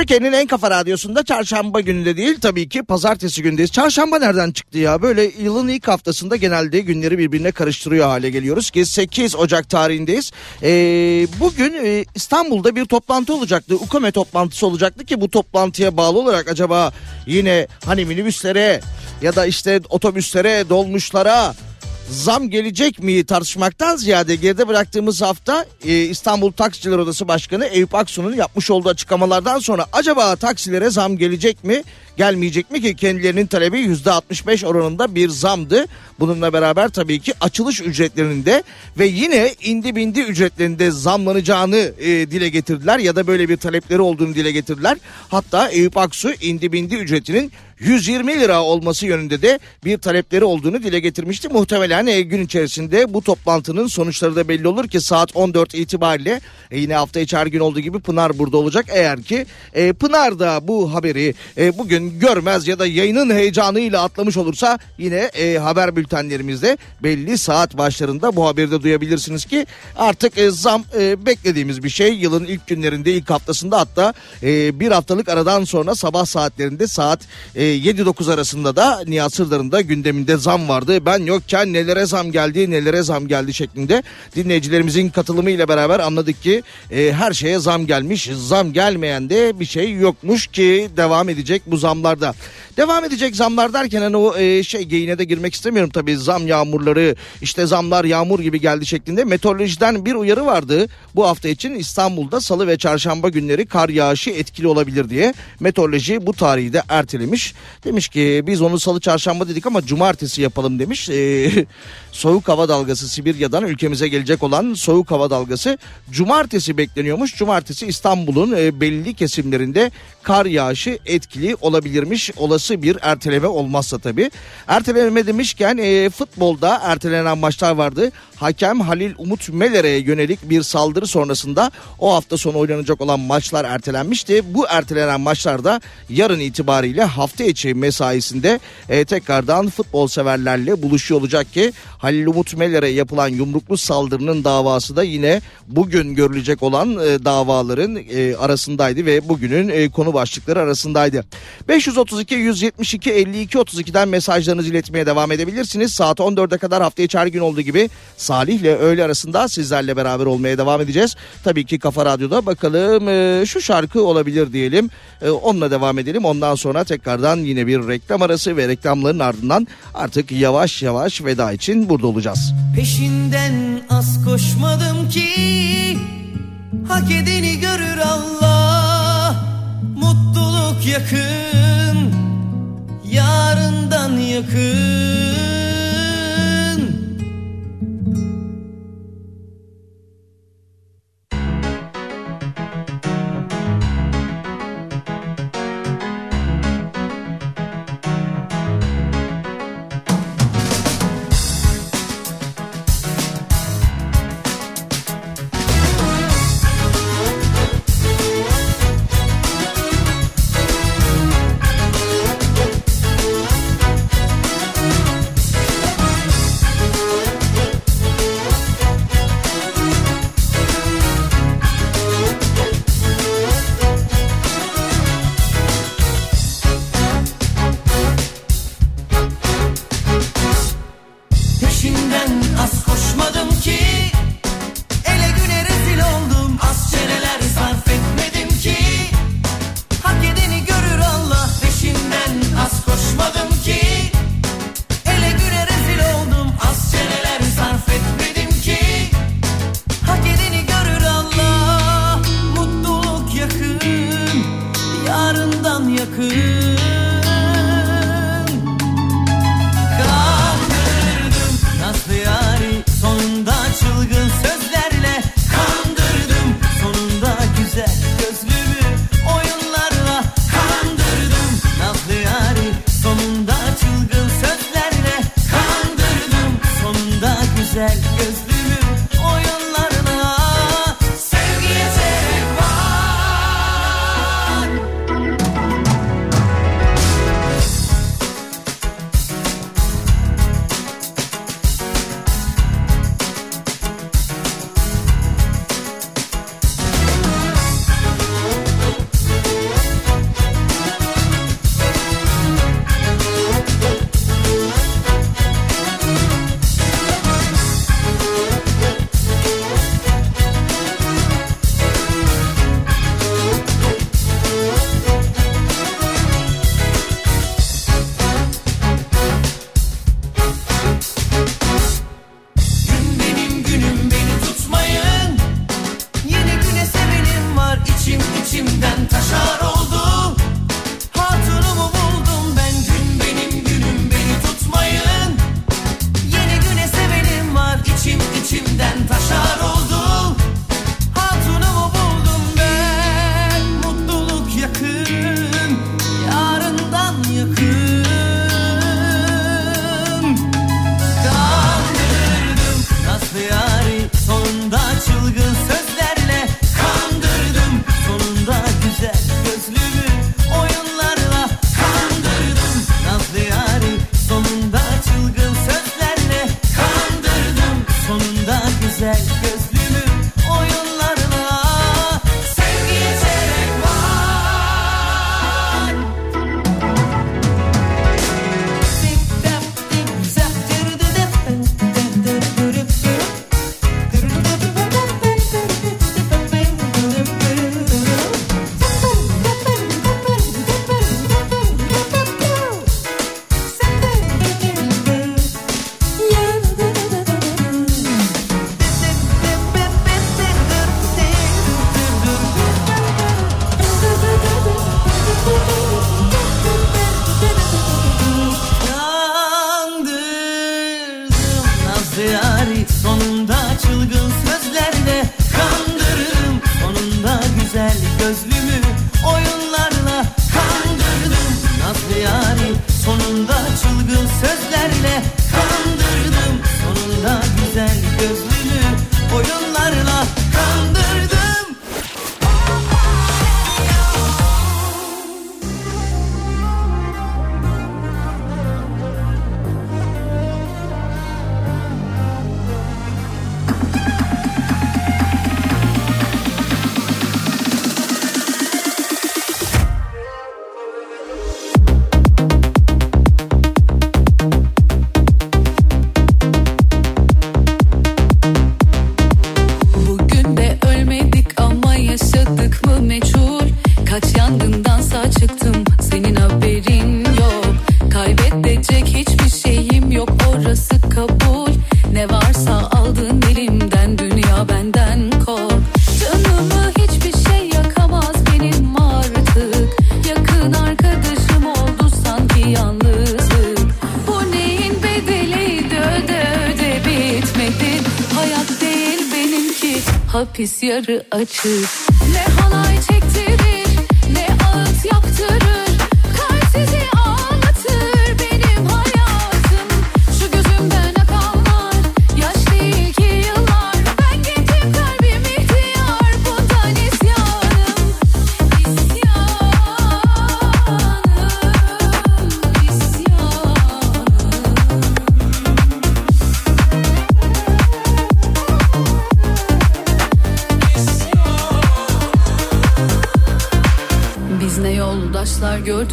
Türkiye'nin en kafa radyosunda çarşamba gününde değil tabii ki pazartesi gündeyiz. Çarşamba nereden çıktı ya? Böyle yılın ilk haftasında genelde günleri birbirine karıştırıyor hale geliyoruz ki 8 Ocak tarihindeyiz. Ee, bugün e, İstanbul'da bir toplantı olacaktı. UKME toplantısı olacaktı ki bu toplantıya bağlı olarak acaba yine hani minibüslere ya da işte otobüslere, dolmuşlara zam gelecek mi tartışmaktan ziyade geride bıraktığımız hafta e, İstanbul Taksiciler Odası Başkanı Eyüp Aksu'nun yapmış olduğu açıklamalardan sonra acaba taksilere zam gelecek mi gelmeyecek mi ki kendilerinin talebi %65 oranında bir zamdı. Bununla beraber tabii ki açılış ücretlerinde ve yine indi bindi ücretlerinde zamlanacağını e, dile getirdiler ya da böyle bir talepleri olduğunu dile getirdiler. Hatta Eyüp Aksu indi bindi ücretinin 120 lira olması yönünde de bir talepleri olduğunu dile getirmişti. Muhtemelen e, gün içerisinde bu toplantının sonuçları da belli olur ki saat 14 itibariyle e, yine hafta içi her gün olduğu gibi Pınar burada olacak. Eğer ki e, Pınar da bu haberi bugün görmez ya da yayının heyecanıyla atlamış olursa yine haber bültenlerimizde belli saat başlarında bu haberi de duyabilirsiniz ki artık zam beklediğimiz bir şey. Yılın ilk günlerinde ilk haftasında hatta bir haftalık aradan sonra sabah saatlerinde saat e, 7-9 arasında da Nihat Sırdar'ın da gündeminde zam vardı. Ben yokken nelere zam geldi nelere zam geldi şeklinde dinleyicilerimizin katılımıyla beraber anladık ki e, her şeye zam gelmiş. Zam gelmeyen de bir şey yokmuş ki devam edecek bu zamlarda. Devam edecek zamlar derken hani o e, şey geyine de girmek istemiyorum tabii zam yağmurları işte zamlar yağmur gibi geldi şeklinde meteorolojiden bir uyarı vardı. Bu hafta için İstanbul'da salı ve çarşamba günleri kar yağışı etkili olabilir diye meteoroloji bu tarihi de ertelemiş. Demiş ki biz onu salı çarşamba dedik ama cumartesi yapalım demiş. E, soğuk hava dalgası Sibirya'dan ülkemize gelecek olan soğuk hava dalgası cumartesi bekleniyormuş. Cumartesi İstanbul'un e, belli kesimlerinde kar yağışı etkili olabilirmiş. Olası bir erteleme olmazsa tabii. Erteleme demişken e, futbolda ertelenen maçlar vardı. Hakem Halil Umut Meler'e yönelik bir saldırı sonrasında o hafta sonu oynanacak olan maçlar ertelenmişti. Bu ertelenen maçlarda yarın itibariyle hafta içi mesaisinde e, tekrardan futbol severlerle buluşuyor olacak ki Halil Umut Meler'e yapılan yumruklu saldırının davası da yine bugün görülecek olan e, davaların e, arasındaydı ve bugünün e, konu başlıkları arasındaydı. 532 172 52 32'den mesajlarınızı iletmeye devam edebilirsiniz. Saat 14'e kadar hafta içi her gün olduğu gibi Salih ile öğle arasında sizlerle beraber olmaya devam edeceğiz. Tabii ki Kafa Radyo'da bakalım e, şu şarkı olabilir diyelim. E, onunla devam edelim. Ondan sonra tekrardan yine bir reklam arası ve reklamların ardından artık yavaş yavaş veda için burada olacağız. Peşinden az koşmadım ki Hak edeni görür Allah Mutluluk yakın Yarından yakın denn Pascha yarı açık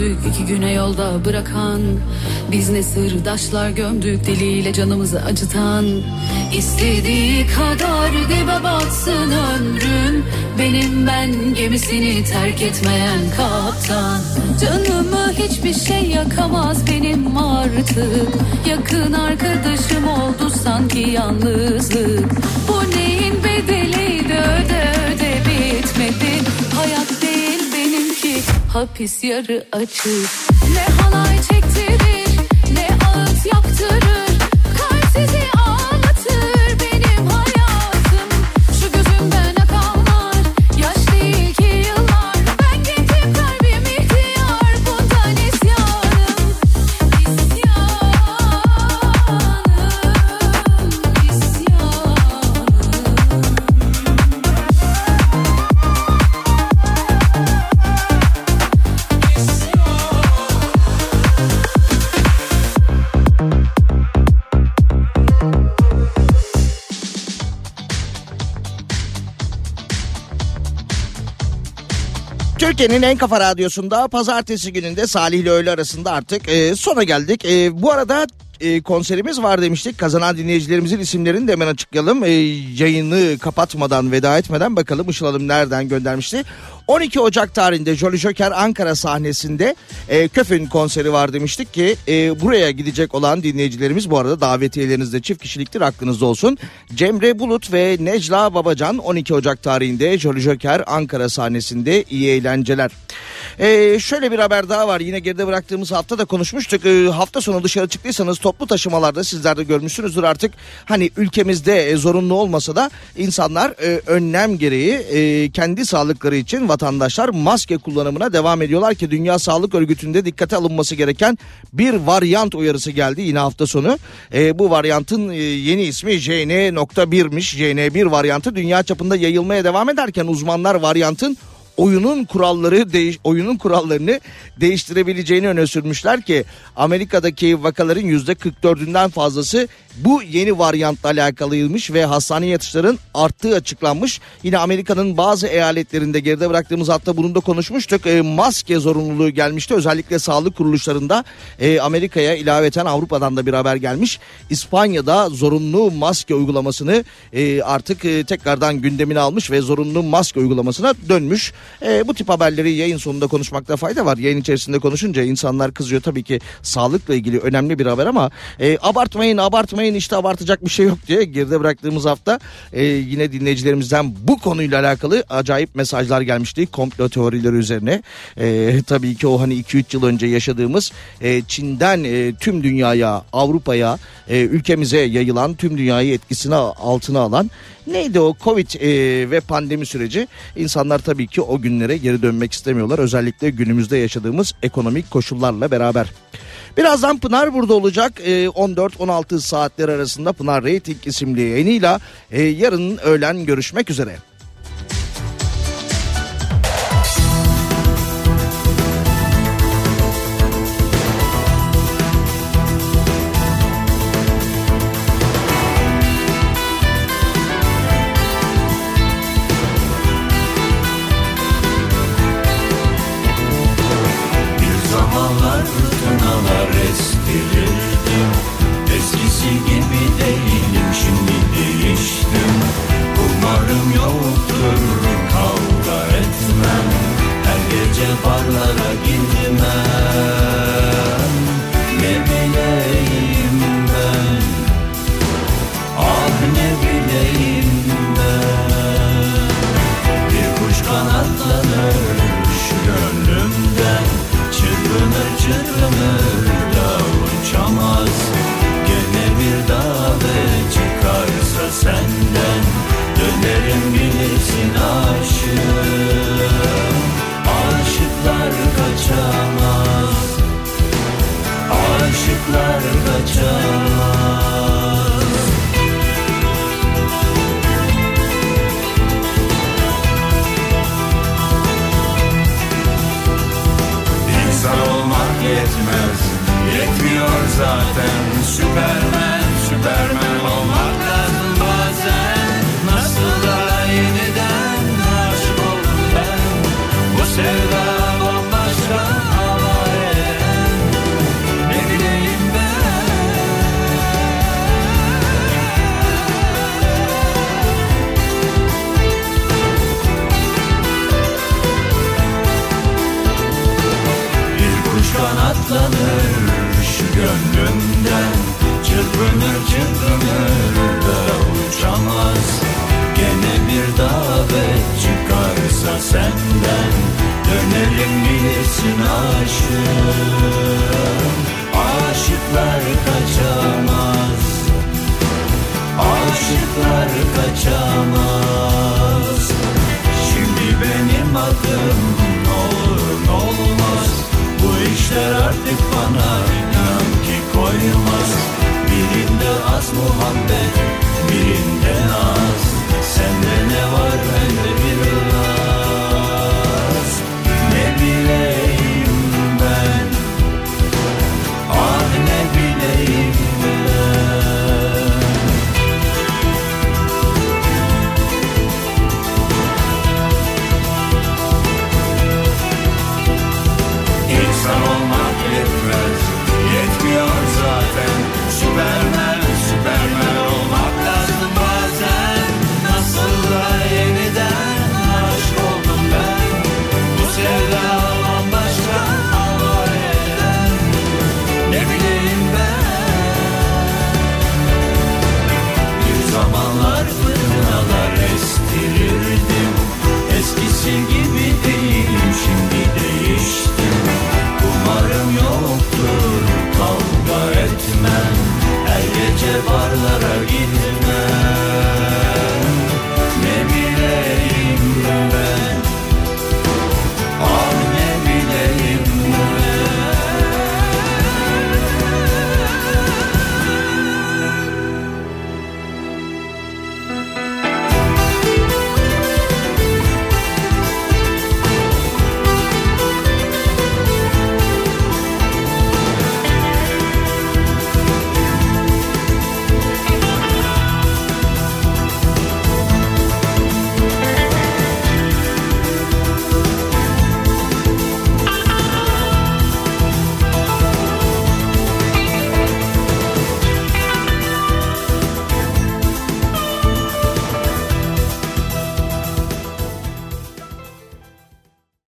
gördük iki güne yolda bırakan. Biz ne sırdaşlar gömdük deliyle canımızı acıtan. İstediği kadar dibe batsın ömrüm Benim ben gemisini terk etmeyen kaptan. Canımı hiçbir şey yakamaz benim artık. Yakın arkadaşım oldu sanki yalnızlık. Bu neyin bedeliydi öde öde bitmedi. Hayat hapis yarı açık Türkiye'nin en kafa radyosunda pazartesi gününde Salih ile öğle arasında artık e, sona geldik. E, bu arada e, konserimiz var demiştik. Kazanan dinleyicilerimizin isimlerini de hemen açıklayalım. E, yayını kapatmadan veda etmeden bakalım Işıl Hanım nereden göndermişti. 12 Ocak tarihinde Jolly Joker Ankara sahnesinde e, Köfün konseri var demiştik ki e, buraya gidecek olan dinleyicilerimiz bu arada davetiyeleriniz de çift kişiliktir aklınızda olsun. Cemre Bulut ve Necla Babacan 12 Ocak tarihinde Jolly Joker Ankara sahnesinde iyi eğlenceler. E, şöyle bir haber daha var yine geride bıraktığımız hafta da konuşmuştuk. E, hafta sonu dışarı çıktıysanız toplu taşımalarda sizler de görmüşsünüzdür artık hani ülkemizde e, zorunlu olmasa da insanlar e, önlem gereği e, kendi sağlıkları için vatandaşlar maske kullanımına devam ediyorlar ki Dünya Sağlık Örgütü'nde dikkate alınması gereken bir varyant uyarısı geldi yine hafta sonu. E, bu varyantın e, yeni ismi JN.1'miş. JN1 varyantı dünya çapında yayılmaya devam ederken uzmanlar varyantın oyunun kuralları değiş oyunun kurallarını değiştirebileceğini öne sürmüşler ki Amerika'daki vakaların yüzde 44'ünden fazlası bu yeni varyantla alakalıymış ve hastane yatışların arttığı açıklanmış. Yine Amerika'nın bazı eyaletlerinde geride bıraktığımız hatta bunu da konuşmuştuk. E, maske zorunluluğu gelmişti. Özellikle sağlık kuruluşlarında e, Amerika'ya ilaveten Avrupa'dan da bir haber gelmiş. İspanya'da zorunlu maske uygulamasını e, artık e, tekrardan gündemine almış ve zorunlu maske uygulamasına dönmüş. E, bu tip haberleri yayın sonunda konuşmakta fayda var. Yayın içerisinde konuşunca insanlar kızıyor tabii ki sağlıkla ilgili önemli bir haber ama e, abartmayın abartmayın işte abartacak bir şey yok diye geride bıraktığımız hafta e, yine dinleyicilerimizden bu konuyla alakalı acayip mesajlar gelmişti komplo teorileri üzerine. E, tabii ki o hani 2-3 yıl önce yaşadığımız e, Çin'den e, tüm dünyaya Avrupa'ya e, ülkemize yayılan tüm dünyayı etkisine altına alan Neydi o Covid e, ve pandemi süreci? İnsanlar tabii ki o günlere geri dönmek istemiyorlar. Özellikle günümüzde yaşadığımız ekonomik koşullarla beraber. Birazdan Pınar burada olacak. E, 14-16 saatler arasında Pınar Rating isimli yayınıyla e, yarın öğlen görüşmek üzere.